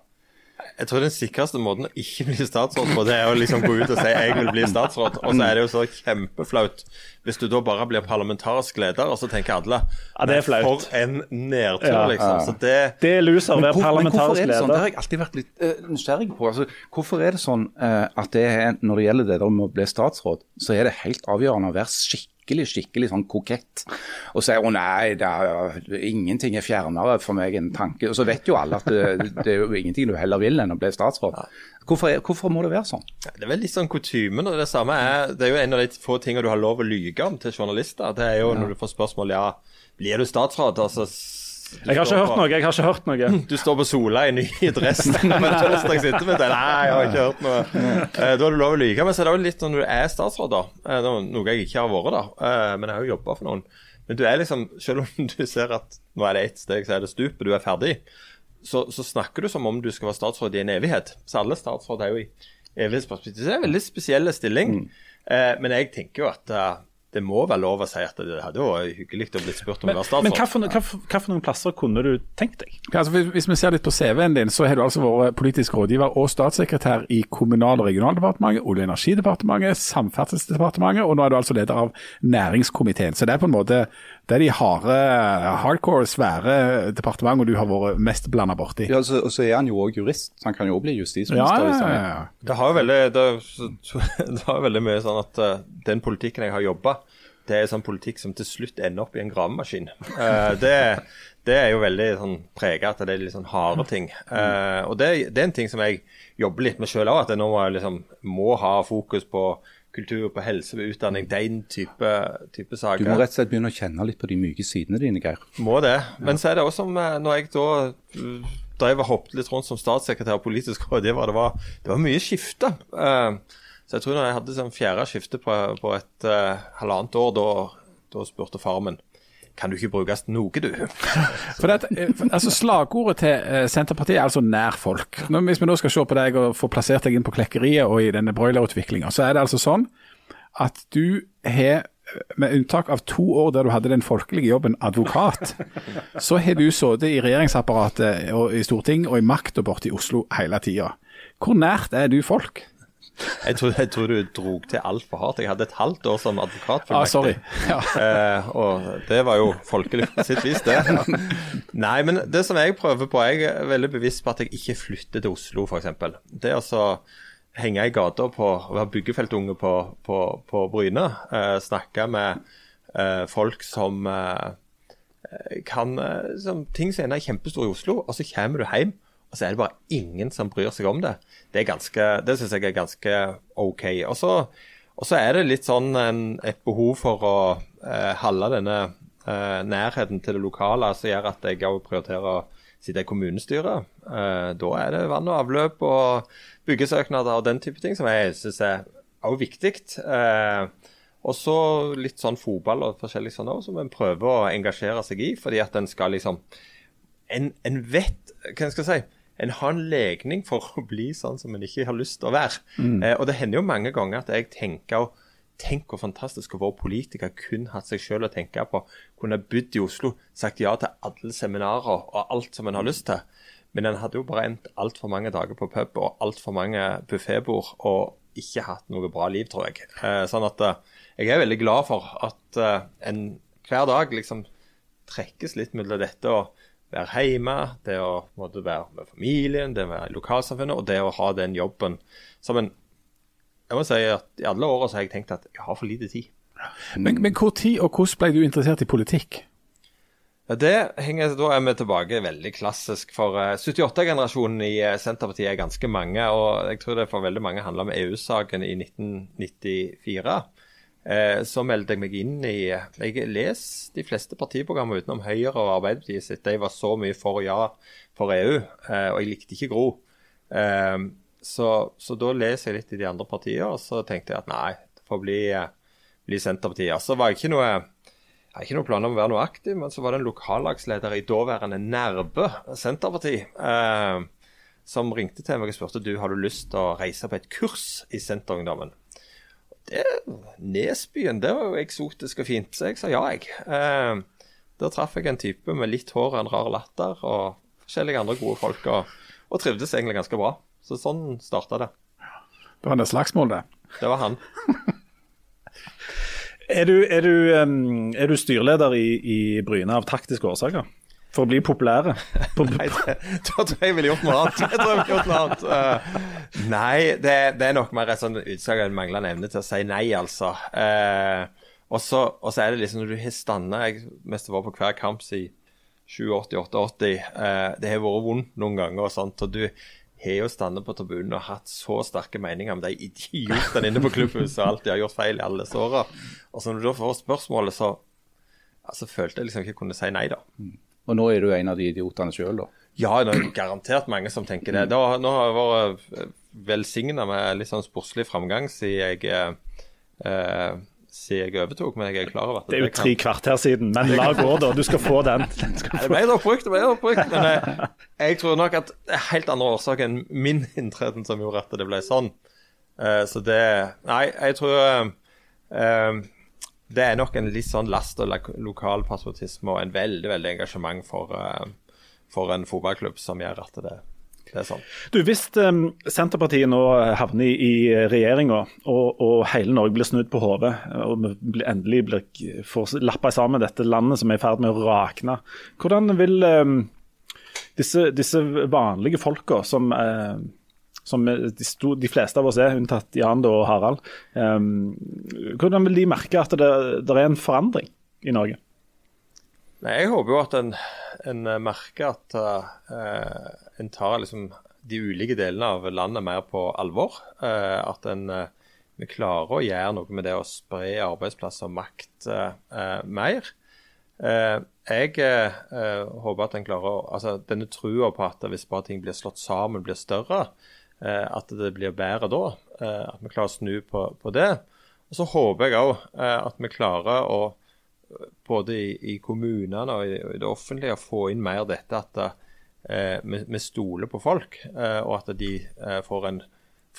Jeg tror den sikreste måten å ikke bli statsråd på, det er å liksom gå ut og si jeg vil bli statsråd. Og så er det jo så kjempeflaut hvis du da bare blir parlamentarisk leder, og så tenker alle Ja, det er flaut. For en nedtur, Ja. liksom. Så det Det er loser å være parlamentarisk leder. sånn? Det har jeg alltid vært litt uh, nysgjerrig på. Altså, hvorfor er det sånn uh, at det er, når det gjelder det der med å bli statsråd, så er det helt avgjørende å være skikkelig skikkelig sånn kokett. Og sier å nei, det er, ingenting er fjernere for meg enn tanke. Og så vet jo alle at det, det er jo ingenting du heller vil enn å bli statsråd. Hvorfor, er, hvorfor må det være sånn? Det er vel litt sånn kutymen. og Det samme er, det er jo en av de få tingene du har lov å lyge om til journalister. Det er jo når du får spørsmål ja, blir du statsråd? Altså, Jeg har ikke hørt noe. jeg har ikke hørt noe. Du står på Sola i ny dress. <laughs> Nei, jeg har ikke hørt noe. Eh, Da er det lov å lyve. Men så er det jo litt når du er statsråd, da. Eh, det er Noe jeg ikke har vært, da. Eh, Men jeg har jo jobba for noen. Men du er liksom, selv om du ser at nå er det ett steg, så er det stupet, du er ferdig, så, så snakker du som om du skal være statsråd i en evighet. Så alle statsråd er jo i evighetsperspektiv. Så det er en veldig spesiell stilling. Eh, Men jeg tenker jo at det må være lov å si at det hadde vært hyggelig å bli spurt om å Men, være statsråd. men hva, for, hva, for, hva for noen plasser kunne du tenkt deg? Ja, altså, hvis- hvis vi ser litt på CV-en din, så har du altså vært politisk rådgiver og statssekretær i Kommunal- og regionaldepartementet, Olje- og energidepartementet, Samferdselsdepartementet, og nå er du altså leder av næringskomiteen. Så det er på en måte det er de harde, hardcore, svære departementene du har vært mest blanda borti. Ja, så, og så er han jo òg jurist, så han kan jo også bli justisminister. Ja, ja, ja, ja. Det har jo veldig, det, <laughs> det har veldig mye sånn at uh, den politikken jeg har jobba, det er sånn politikk som til slutt ender opp i en gravemaskin. Uh, det, det er jo veldig sånn prega at det er litt sånn harde ting. Uh, og det, det er en ting som jeg jobber litt med sjøl òg, at jeg nå må, liksom, må ha fokus på kultur, på helse, på utdanning, den type, type Du må rett og slett begynne å kjenne litt på de myke sidene dine, Geir. Må det. Men så er det også som eh, når jeg da drev og hoppet litt rundt som statssekretær og politisk rådgiver. Det var, det var mye skifte. Uh, så jeg tror når jeg hadde sånn fjerde skifte på, på et uh, halvannet år, da, da spurte far min kan du ikke brukes noe, du? <laughs> For det, altså Slagordet til Senterpartiet er altså nær folk. Hvis vi nå skal se på deg og få plassert deg inn på klekkeriet og i denne broilerutviklinga, så er det altså sånn at du har med unntak av to år der du hadde den folkelige jobben advokat, <laughs> så har du sittet i regjeringsapparatet og i Stortinget og i makta borte i Oslo hele tida. Hvor nært er du folk? Jeg tror, jeg tror du drog til altfor hardt. Jeg hadde et halvt år som advokat. Ah, sorry. Ja. Eh, og det var jo folkelig på sitt vis, det. <laughs> Nei, men det som jeg prøver på, jeg er veldig bevisst på at jeg ikke flytter til Oslo, f.eks. Det er altså henge i gata på å være byggefeltunge på, på, på Bryne. Eh, snakke med eh, folk som eh, kan eh, som, Ting som er kjempestore i Oslo, og så kommer du hjem, og så er det bare ingen som bryr seg om det. Det, ganske, det syns jeg er ganske OK. Og så, er det litt sånn en, et behov for å eh, holde denne eh, nærheten til det lokale som gjør at jeg òg prioriterer å sitte i kommunestyret. Eh, da er det vann og avløp og byggesøknader og den type ting som jeg syns er også viktig. Eh, og så litt sånn fotball og forskjellig sånn òg, som en prøver å engasjere seg i. Fordi at en skal liksom En, en vet Hva skal jeg si? En har en legning for å bli sånn som en ikke har lyst til å være. Mm. Eh, og det hender jo mange ganger at jeg tenker Tenk hvor fantastisk å være politiker kun hatt seg selv å tenke på. Kunne bodd i Oslo, sagt ja til alle seminarer og alt som en har lyst til. Men en hadde jo bare endt altfor mange dager på pub og altfor mange buffébord og ikke hatt noe bra liv, tror jeg. Eh, sånn at eh, jeg er veldig glad for at eh, en hver dag liksom trekkes litt mellom dette å være hjemme, det å måtte være med familien, det å være i lokalsamfunnet og det å ha den jobben som en jeg må si at I alle åra har jeg tenkt at jeg har for lite tid. Men, men hvor tid og hvordan ble du interessert i politikk? Ja, det henger, Da er vi tilbake veldig klassisk. For uh, eh, 78-generasjonen i uh, Senterpartiet er ganske mange. Og jeg tror det for veldig mange handler om EU-saken i 1994. Uh, så meldte jeg meg inn i Jeg leser de fleste partiprogrammer utenom Høyre og Arbeiderpartiet sitt. De var så mye for ja for EU, og jeg likte ikke Gro. Eh, så, så, da leser jeg litt i de andre partiene, og så tenkte jeg at nei, det får bli, bli Senterpartiet. Så var jeg ikke noe jeg har ikke noen planer om å være noe aktiv, men så var det en lokallagsleder i daværende Nærbø Senterparti eh, som ringte til meg og spurte du har du lyst til å reise på et kurs i Senterungdommen. Det, Nesbyen det var jo eksotisk og fint, så jeg sa ja, jeg. Eh, der traff jeg en type med litt hår og en rar latter og forskjellige andre gode folk, og, og trivdes egentlig ganske bra. Så sånn starta det. Det var det slagsmål, det? Det var han. <laughs> er, du, er, du, um, er, du, styrleder i, i Bryne av taktiske årsaker? For å bli populære? <laughs> nei, det, da tror jeg jeg ville gjort noe annet. Jeg tror jeg ville gjort noe annet. Uh, nei, det, det, er nok mer et sånn utsagn av manglende evne til å si nei, altså. Uh, og så er det liksom når du har standa Jeg mest var på hver kamp siden 87-88. Uh, det har vært vondt noen ganger, og sånt, og du har jo stått på tribunen og hatt så sterke meninger om de idiotene inne på klubbhuset og alt de har gjort feil i alle åra. Og så når du da får spørsmålet, så altså, følte jeg liksom ikke kunne si nei, da. Og nå er du en av de idiotene sjøl, da? Ja, det er garantert mange som tenker det. Da, nå har jeg vært velsigna med litt sånn sportslig framgang siden jeg eh, siden jeg overtok, men jeg er klar over at det er jo tre kvarter siden, men la gå, da. Du skal få den. <laughs> Skal det ble oppbrukt, det ble oppbrukt. Men jeg, jeg, tror nok at det er helt andre årsaker enn min <laughs> inntreden som gjorde at det ble sånn. Uh, så det Nei, jeg tror uh, det er nok en litt sånn last og lokal patriotisme og en veldig, veldig engasjement for, uh, for en fotballklubb som gjør at det det er sånn. Du, Hvis um, Senterpartiet nå havner i, i regjeringa, og, og, hele Norge blir snudd på hodet, og vi endelig blir, får lappa sammen dette landet som er i ferd med å rakne, hvordan vil um, disse, disse, vanlige folka som uh, som de, sto, de, fleste av oss er, unntatt Jan og Harald. Um, hvordan vil de merke at det, det er en forandring i Norge? Nei, Jeg håper jo at en, en merker at uh, en tar liksom de ulike delene av landet mer på alvor. Uh, at en uh, klarer å gjøre noe med det å spre arbeidsplasser og makt mer. Jeg håper at en klarer å Altså denne trua på at hvis bare ting blir slått sammen, blir større, at det blir bedre da. Eh, at vi klarer å snu på, på det. Og så håper jeg òg eh, at vi klarer å både i, i kommunene og i, i, det offentlige å få inn mer dette at eh, vi, vi, stoler på folk, eh, og at de eh, får en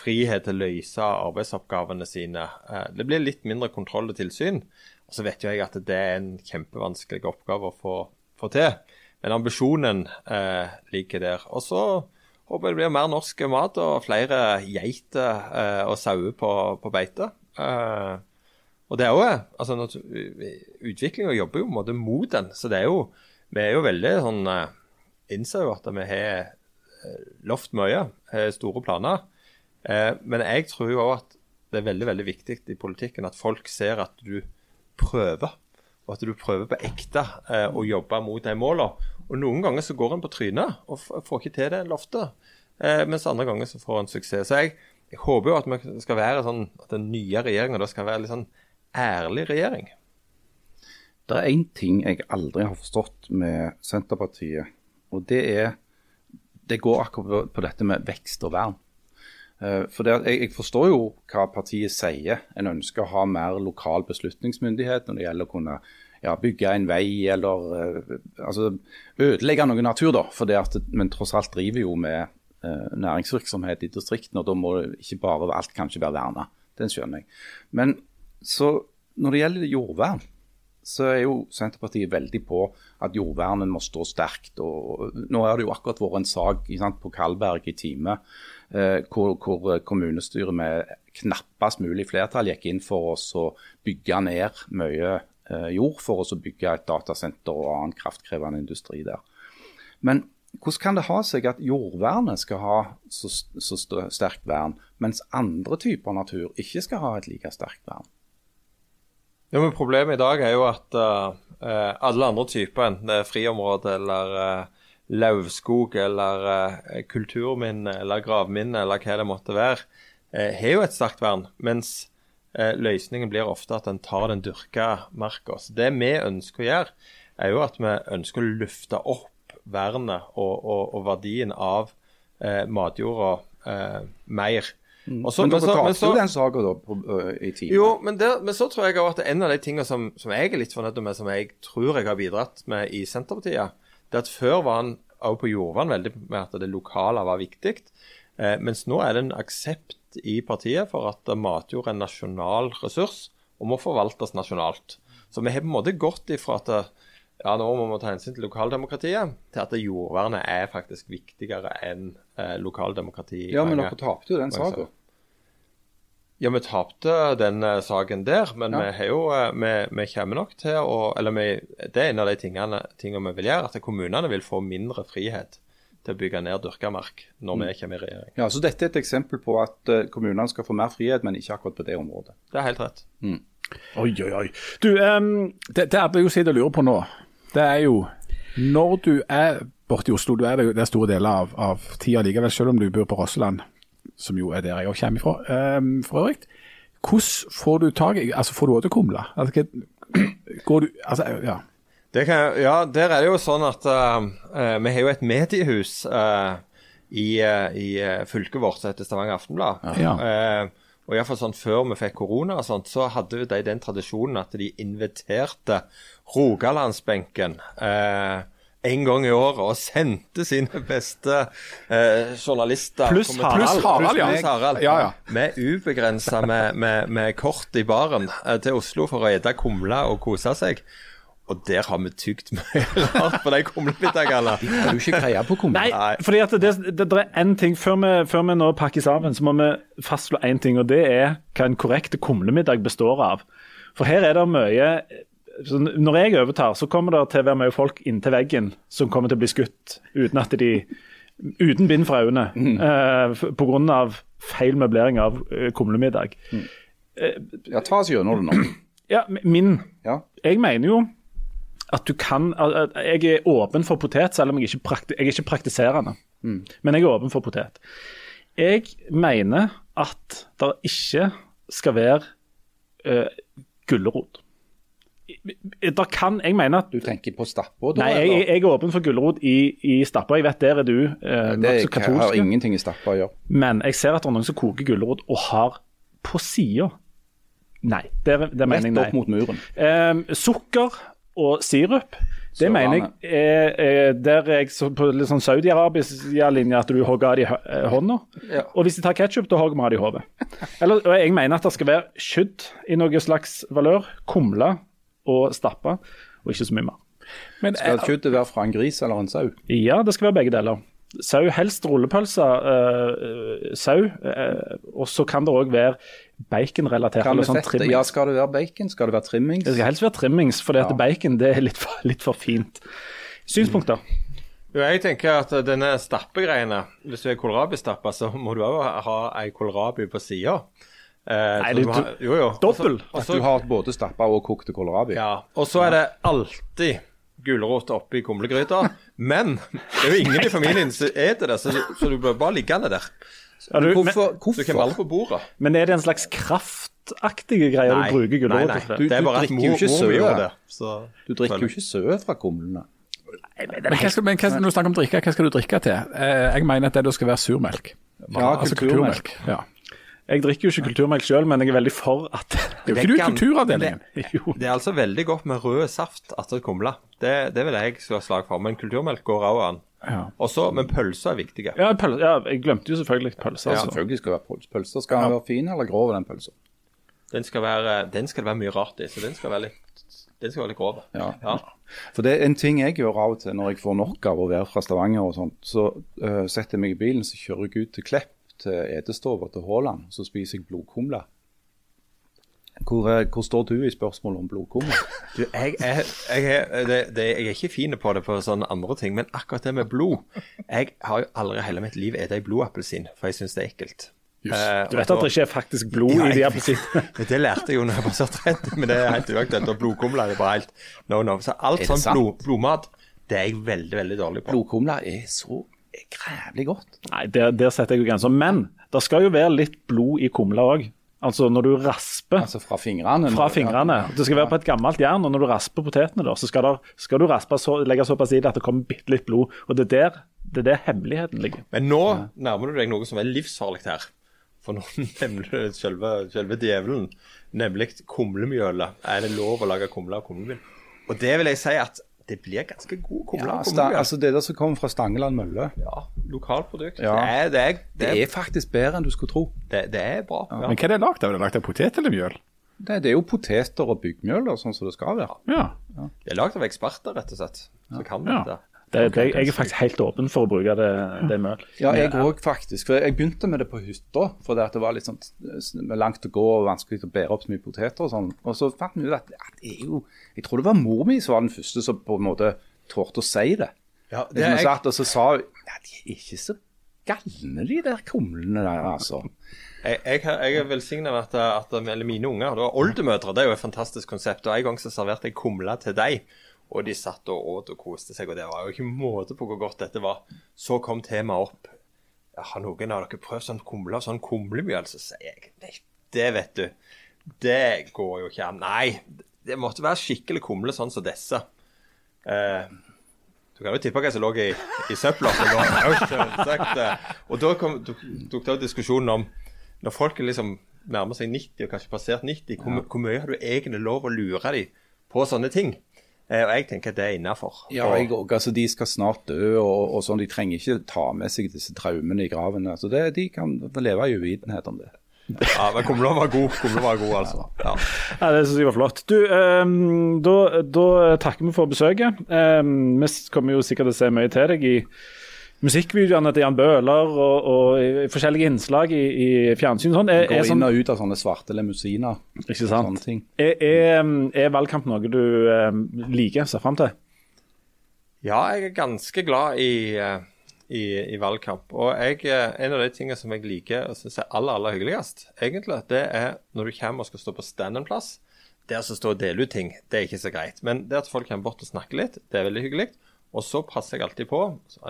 frihet til å løse arbeidsoppgavene sine. Eh, det blir litt mindre kontroll og tilsyn. Og Så vet jo jeg at det er en kjempevanskelig oppgave å få, få til. Men ambisjonen eh, ligger der. Og så håper det blir mer norsk mat og flere geiter eh, og sauer på, på beite. Eh, og det er jo, altså Utviklinga jobber jo på en måte mot den. Så det er jo, vi er jo veldig sånn uh, Innser jo at vi har uh, lovt mye, har store planer. Eh, men jeg tror òg at det er veldig veldig viktig i politikken at folk ser at du prøver. Og at du prøver på ekte eh, å jobbe mot de målene. Og noen ganger så går en på trynet og får ikke til det en Eh, mens andre ganger så får en suksess. Så jeg, jeg håper jo at skal være sånn, at den nye regjeringa skal være litt sånn ærlig regjering. Det er én ting jeg aldri har forstått med Senterpartiet, og det er Det går akkurat på dette med vekst og vern. Eh, for det, jeg, jeg, forstår jo hva partiet sier. En ønsker å ha mer lokal beslutningsmyndighet når det gjelder å kunne ja, bygge en vei eller uh, altså, ødelegge noe natur. da, for det at, Men tross alt driver jo med uh, næringsvirksomhet i distriktene, og da må ikke bare alt kanskje være verna. Den skjønner jeg. Men så når det gjelder jordvern, så er jo Senterpartiet veldig på at jordvernet må stå sterkt. og Nå har det jo akkurat vært en sak på Kalberg i time eh, hvor, hvor, kommunestyret med knappest mulig flertall gikk inn for oss å bygge ned mye eh, jord for å bygge et datasenter og annen kraftkrevende industri der. Men hvordan kan det ha seg at jordvernet skal ha så, så sterkt vern, mens andre typer natur ikke skal ha et like sterkt vern? Ja, men Problemet i dag er jo at uh, alle andre typer, enten det er friområde eller uh, lauvskog eller uh, kulturminne eller gravminne eller hva det måtte være, har jo et sterkt vern. Mens løsningen blir ofte at en tar den dyrka marka. Så det vi ønsker å gjøre, er jo at vi ønsker å løfte opp vernet og, og, og verdien av matjorda mer. Mm. Så, men dere betalte jo den saken da på, uh, i tiden. Jo, men, der, men, så tror jeg at en av de tingene som, som, jeg er litt fornøyd med, som jeg tror jeg har bidratt med i Senterpartiet, det er at før var han også på jordvern veldig med at det lokale var viktig. Eh, mens nå er det en aksept i partiet for at matjord er en nasjonal ressurs og må forvaltes nasjonalt. Så vi har på en måte gått ifra at ja, nå må vi ta hensyn til lokaldemokratiet, til at jordvernet er faktisk viktigere enn eh, lokaldemokrati. Ja, men dere tapte jo den saken. Ja, vi tapte den uh, saken der, men ja. vi, har jo, uh, vi, vi, kommer nok til å Eller vi, det er en av de tingene, tingene, vi vil gjøre, at kommunene vil få mindre frihet til å bygge ned dyrka mark når mm. vi kommer i regjering. Ja, Så dette er et eksempel på at uh, kommunene skal få mer frihet, men ikke akkurat på det området? Det er helt rett. Mm. Oi, oi, oi. Du, um, det, det alle jo sitter og lurer på nå, det er jo når du er borte i Oslo, du er det, det store deler av, av tida likevel, selv om du bor på Rosseland som jo er der jeg også kommer fra um, for øvrig. Hvordan får du tak i Altså, får du òg til kumle? Altså, <clears throat> går du Altså, ja. Kan, ja, der er det jo sånn at uh, uh, vi har jo et mediehus uh, i, i fylket vårt som heter Stavanger Aftenblad. Ja. og iallfall sånn før vi fikk korona, og sånt, så hadde de den tradisjonen at de inviterte Rogalandsbenken. Uh, en gang i året og sendte sine beste eh, journalister Pluss Harald. Harald, ja. Plus Harald. Ja, ja. Med ubegrensa med, med, med, kort i baren til Oslo for å ete kumle og kose seg. Og der har vi tygd mye <laughs> rart på de kumlemiddagene. Har du ikke greie på kumle? Nei, fordi at det, det, det er én ting før vi, før vi, nå pakker sammen, så må vi fastslå én ting, og det er hva en korrekt kumlemiddag består av. For her er det mye når jeg overtar, så kommer det til å være mye folk inntil veggen som kommer til å bli skutt uten at de uten bind for øynene mm. uh, pga. feil møblering av uh, kumlemiddag. Mm. Uh, ja, ta oss gjennom det nå. Ja, min. Ja. Jeg mener jo at du kan at Jeg er åpen for potet, selv om jeg ikke, prakti, jeg er ikke praktiserende. Mm. Men jeg er åpen for potet. Jeg mener at det ikke skal være uh, gulrot der kan, Jeg mener at Du tenker på Stappa? Nei, jeg, jeg er åpen for gulrot i, i Stappa. Jeg vet der er du eh, Det nokså har ingenting i Stappa å gjøre. Men jeg ser at det er noen som koker gulrot og har på sida Nei, det, det mener jeg Rett opp mot muren. Ehm, sukker og sirup, det så mener jeg er, er der er jeg så på litt sånn Saudi-Arabia-linje at du hogger av de i eh, hånda. Ja. Og hvis de tar ketsjup, da hogger vi av de i hodet. Og jeg mener at det skal være skydd i noe slags valør. Kumle og stappe, og ikke så mye mer. Men Skal eh, kjøttet være fra en gris eller en sau? Ja, det skal være begge deler. Sau, helst rullepølse, øh, sau. øh, og så kan det òg være baconrelatert. Eller sånn trimmings. Ja, skal det være bacon? Skal det være trimmings? Det skal helst være trimmings, for Ja. bacon det er litt for, litt for fint. Synspunkter? Jo, jeg tenker at denne stappegreiene Hvis du er kålrabistappa, så må du òg ha ei kålrabi på sida. Eh, Nei, jo, jo. Dobbel. At du har både stappa og kokte kålrabi? Ja, og så er det alltid gulrot oppi kumlegryta. Men det er jo ingen i familien som spiser det, så, du- så du bør bare liggende der. Ja, du, men, Hvorfor? Du kan hvorfor? på bordet. men er det en slags kraftaktige greie du bruker gulrot til? Du- Det er bare at drikker mor, jo ikke mor mi det. Så Du drikker jo ikke søe fra kumlene. men hva skal, men hva, når du snakker om drikke, hva skal du drikke til? Eh, jeg mener at det da skal være surmelk. Ja, Altså kulturmelk. Ja. Jeg drikker jo ikke kulturmelk sjøl, men jeg er veldig for at Det er jo ikke du i kulturavdelingen. Det er altså veldig godt med rød saft etter kumle. Det, det vil jeg slå slag for. Men kulturmelk går òg an. Ja. Også, Men pølser er viktige. Ja, pøl, ja, jeg glemte jo selvfølgelig pølser. Ja, altså. selvfølgelig skal det være pøls- pølser. Skal den være fin eller grov, den pølsa? Den skal, være, den skal det være mye rart i, så den skal være litt, den skal være litt grov. Ja. Ja. For det er en ting jeg gjør av og til når jeg får nok av å være fra Stavanger og sånt. Så uh, setter jeg meg i bilen, så kjører jeg ut til Klepp, til Edestova, til Haaland. Så spiser jeg blodkumle. Hvor, hvor står du i spørsmålet om blodkummer? Du, jeg, er, jeg, er, det, det, jeg er ikke fin på det på sånne andre ting, men akkurat det med blod Jeg har jo aldri hele mitt liv spist ei blodappelsin, for jeg syns det er ekkelt. Eh, Du vet at da- det ikke er faktisk blod Ja, i de appelsinene? <laughs> Det lærte jeg jo når jeg var 30, men det er helt uaktuelt. Og blodkumle er bare helt no, no. Så alt sånn blod, blodmat, det er jeg veldig, veldig dårlig på. Blodkumler er så grævlig godt. Nei, der, der setter jeg jo grenser. Men det skal jo være litt blod i kumla òg. Altså når du rasper Altså fra fingrene. fra fingrene. Det skal være på et gammelt jern, og når du rasper potetene, da, så skal, der, skal du raspe så, legge såpass i det at det kommer bitte litt blod. Og det er der, det er der hemmeligheten ligger. Men nå nærmer du deg noe som er livsfarlig her. For nå <laughs> nevner du selve, selve djevelen, nemlig kumlemjølet. Er det lov å lage kumle av kumlemjøl? Og det vil jeg si at det blir ganske god kumle Ja, sta, altså det der som kommer fra Stangeland mølle, Ja, lokalprodukt. Ja. Det, er, det, er, det, det er, faktisk bedre enn du skulle tro. det, det er bra. Ja. Men hva er det lagd av? Er det lagd av potet eller mjøl? Det, det er jo poteter og byggmjøl, sånn som det skal være. Ja. Det er lagd av eksperter, rett og slett. Så kan Ja. dette. Det, det, jeg er faktisk helt åpen for å bruke det, det møl. Ja, jeg òg faktisk. For jeg begynte med det på hytta, for det, var litt sånn langt å gå og vanskelig å bære opp så mye poteter og sånn. Og så fant vi ut at, at det er jo Jeg tror det var mor mi som var den første som på en måte torde å si det. Ja, Det er, jeg satt og så sa hun ja, de er ikke så galne, de der kumlene der, altså. jeg, jeg, jeg er velsigna med at, at mine unger var Oldemødre det er jo et fantastisk konsept. og En gang så serverte jeg kumle til deg, og de satt og åt og koste seg. og Det var jo ikke måte på hvor godt dette var. Så kom temaet opp. Har noen av dere prøvd sånn kumle og sånn kumlemjøl? Så sier jeg nei, det vet du. Det går jo ikke an. Nei, det måtte være skikkelig kumle sånn som disse. Eh, du kan jo tippe hva som lå i, i søpla. eh, Og da kom, tok det opp diskusjonen om når folk liksom nærmer seg 90 og kanskje passert 90, hvor, hvor mye har du egentlig lov å lure dem på sånne ting? Eh, og jeg tenker at det er innafor. Ja, jeg òg. Altså, de skal snart dø, og, og sånn. De trenger ikke ta med seg disse traumene i graven. Altså, det, de kan leve i uvitenhet om det. Ja, men kumla var god, kumla var god, altså. Ja. Ja, Det synes jeg var flott. Du, um, da, da takker vi for besøket. Um, vi kommer jo sikkert til å se mye til deg i musikkvideoene til Jan Bøhler og, og forskjellige innslag i, i fjernsyn. Sånn. Er, Går er, sånn, inn og ut av sånne svarte limousiner. ikke Sånne sant? ting. Er, er, er valgkamp noe du ehm, liker, ser fram til? Ja, jeg er ganske glad i, eh, i, i valgkamp. Og jeg, eh, en av de tingene som jeg liker og syns er aller aller hyggeligst, egentlig, det er når du kommer og skal stå på stand en plass. Det å stå og dele ut ting, det er ikke så greit. Men det at folk kommer bort og snakker litt, det er veldig hyggelig. Og så passer jeg alltid på,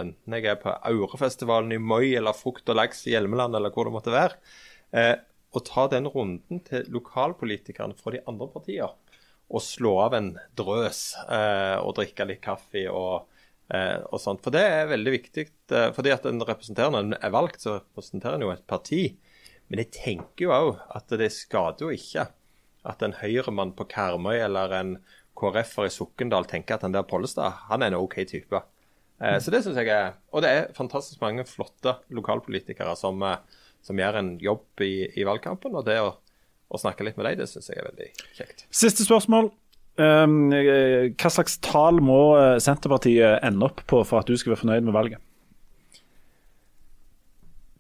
enten jeg er på Aurefestivalen i Moi eller Frukt og laks i Hjelmeland eller hvor det måtte være, eh, å ta den runden til lokalpolitikerne fra de andre partiene. og slå av en drøs eh, og drikke litt kaffe og, eh, og sånt. For det er veldig viktig. Eh, fordi at en representerende er valgt, så representerer en jo et parti. Men jeg tenker jo òg at det skader jo ikke at en Høyre-mann på Karmøy eller en KrF-er i Sokndal tenker at den der Pollestad, han er en OK type. Eh, så det synes jeg er Og det er fantastisk mange flotte lokalpolitikere som, eh, som gjør en jobb i, i valgkampen. Og det å, å snakke litt med dem, det syns jeg er veldig kjekt. Siste spørsmål. Um, hva slags tall må eh, Senterpartiet ende opp på for at du skal være fornøyd med valget?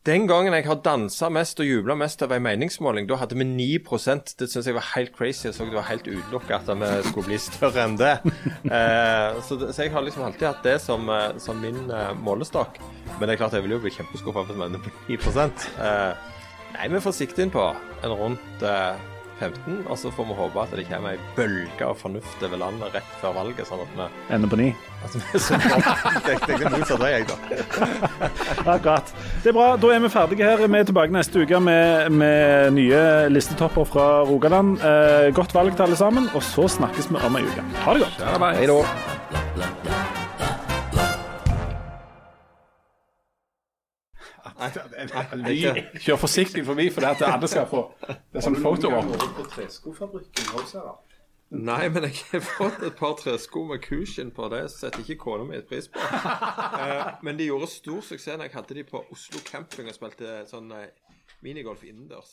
Den gangen jeg har dansa mest og jubla mest over en meningsmåling, da hadde vi 9% Det syns jeg var helt crazy. Jeg så det var helt utelukka at vi skulle bli større enn det. <laughs> Eh, så, så, jeg har liksom alltid hatt det som, eh, som min eh, målestokk. Men det er klart jeg vil jo bli kjempeskuffa hvis vi ender på 9 eh, Nei, vi er forsiktige innpå en rundt eh, 15, og så får vi håpe at det kommer ei bølge av fornuft over landet rett før valget, sånn at vi Ender på ni? at vi <laughs> er så Det er motsatt vei, jeg, da. <laughs> Akkurat. Det er bra. Da er vi ferdige her. Vi er tilbake neste uke med, med nye listetopper fra Rogaland. Eh, godt valg til alle sammen, og så snakkes vi om ei uke. Ha det godt. Hei da. <laughs> Kjør forsiktig forbi, for det at alle skal få Det er sånn også. Nei, men jeg har fått et par tresko med Cushion på. Det setter ikke kona mi pris på. <laughs> Eh, men de gjorde stor suksess når jeg hadde de på Oslo camping og spilte sånn eh, minigolf innendørs.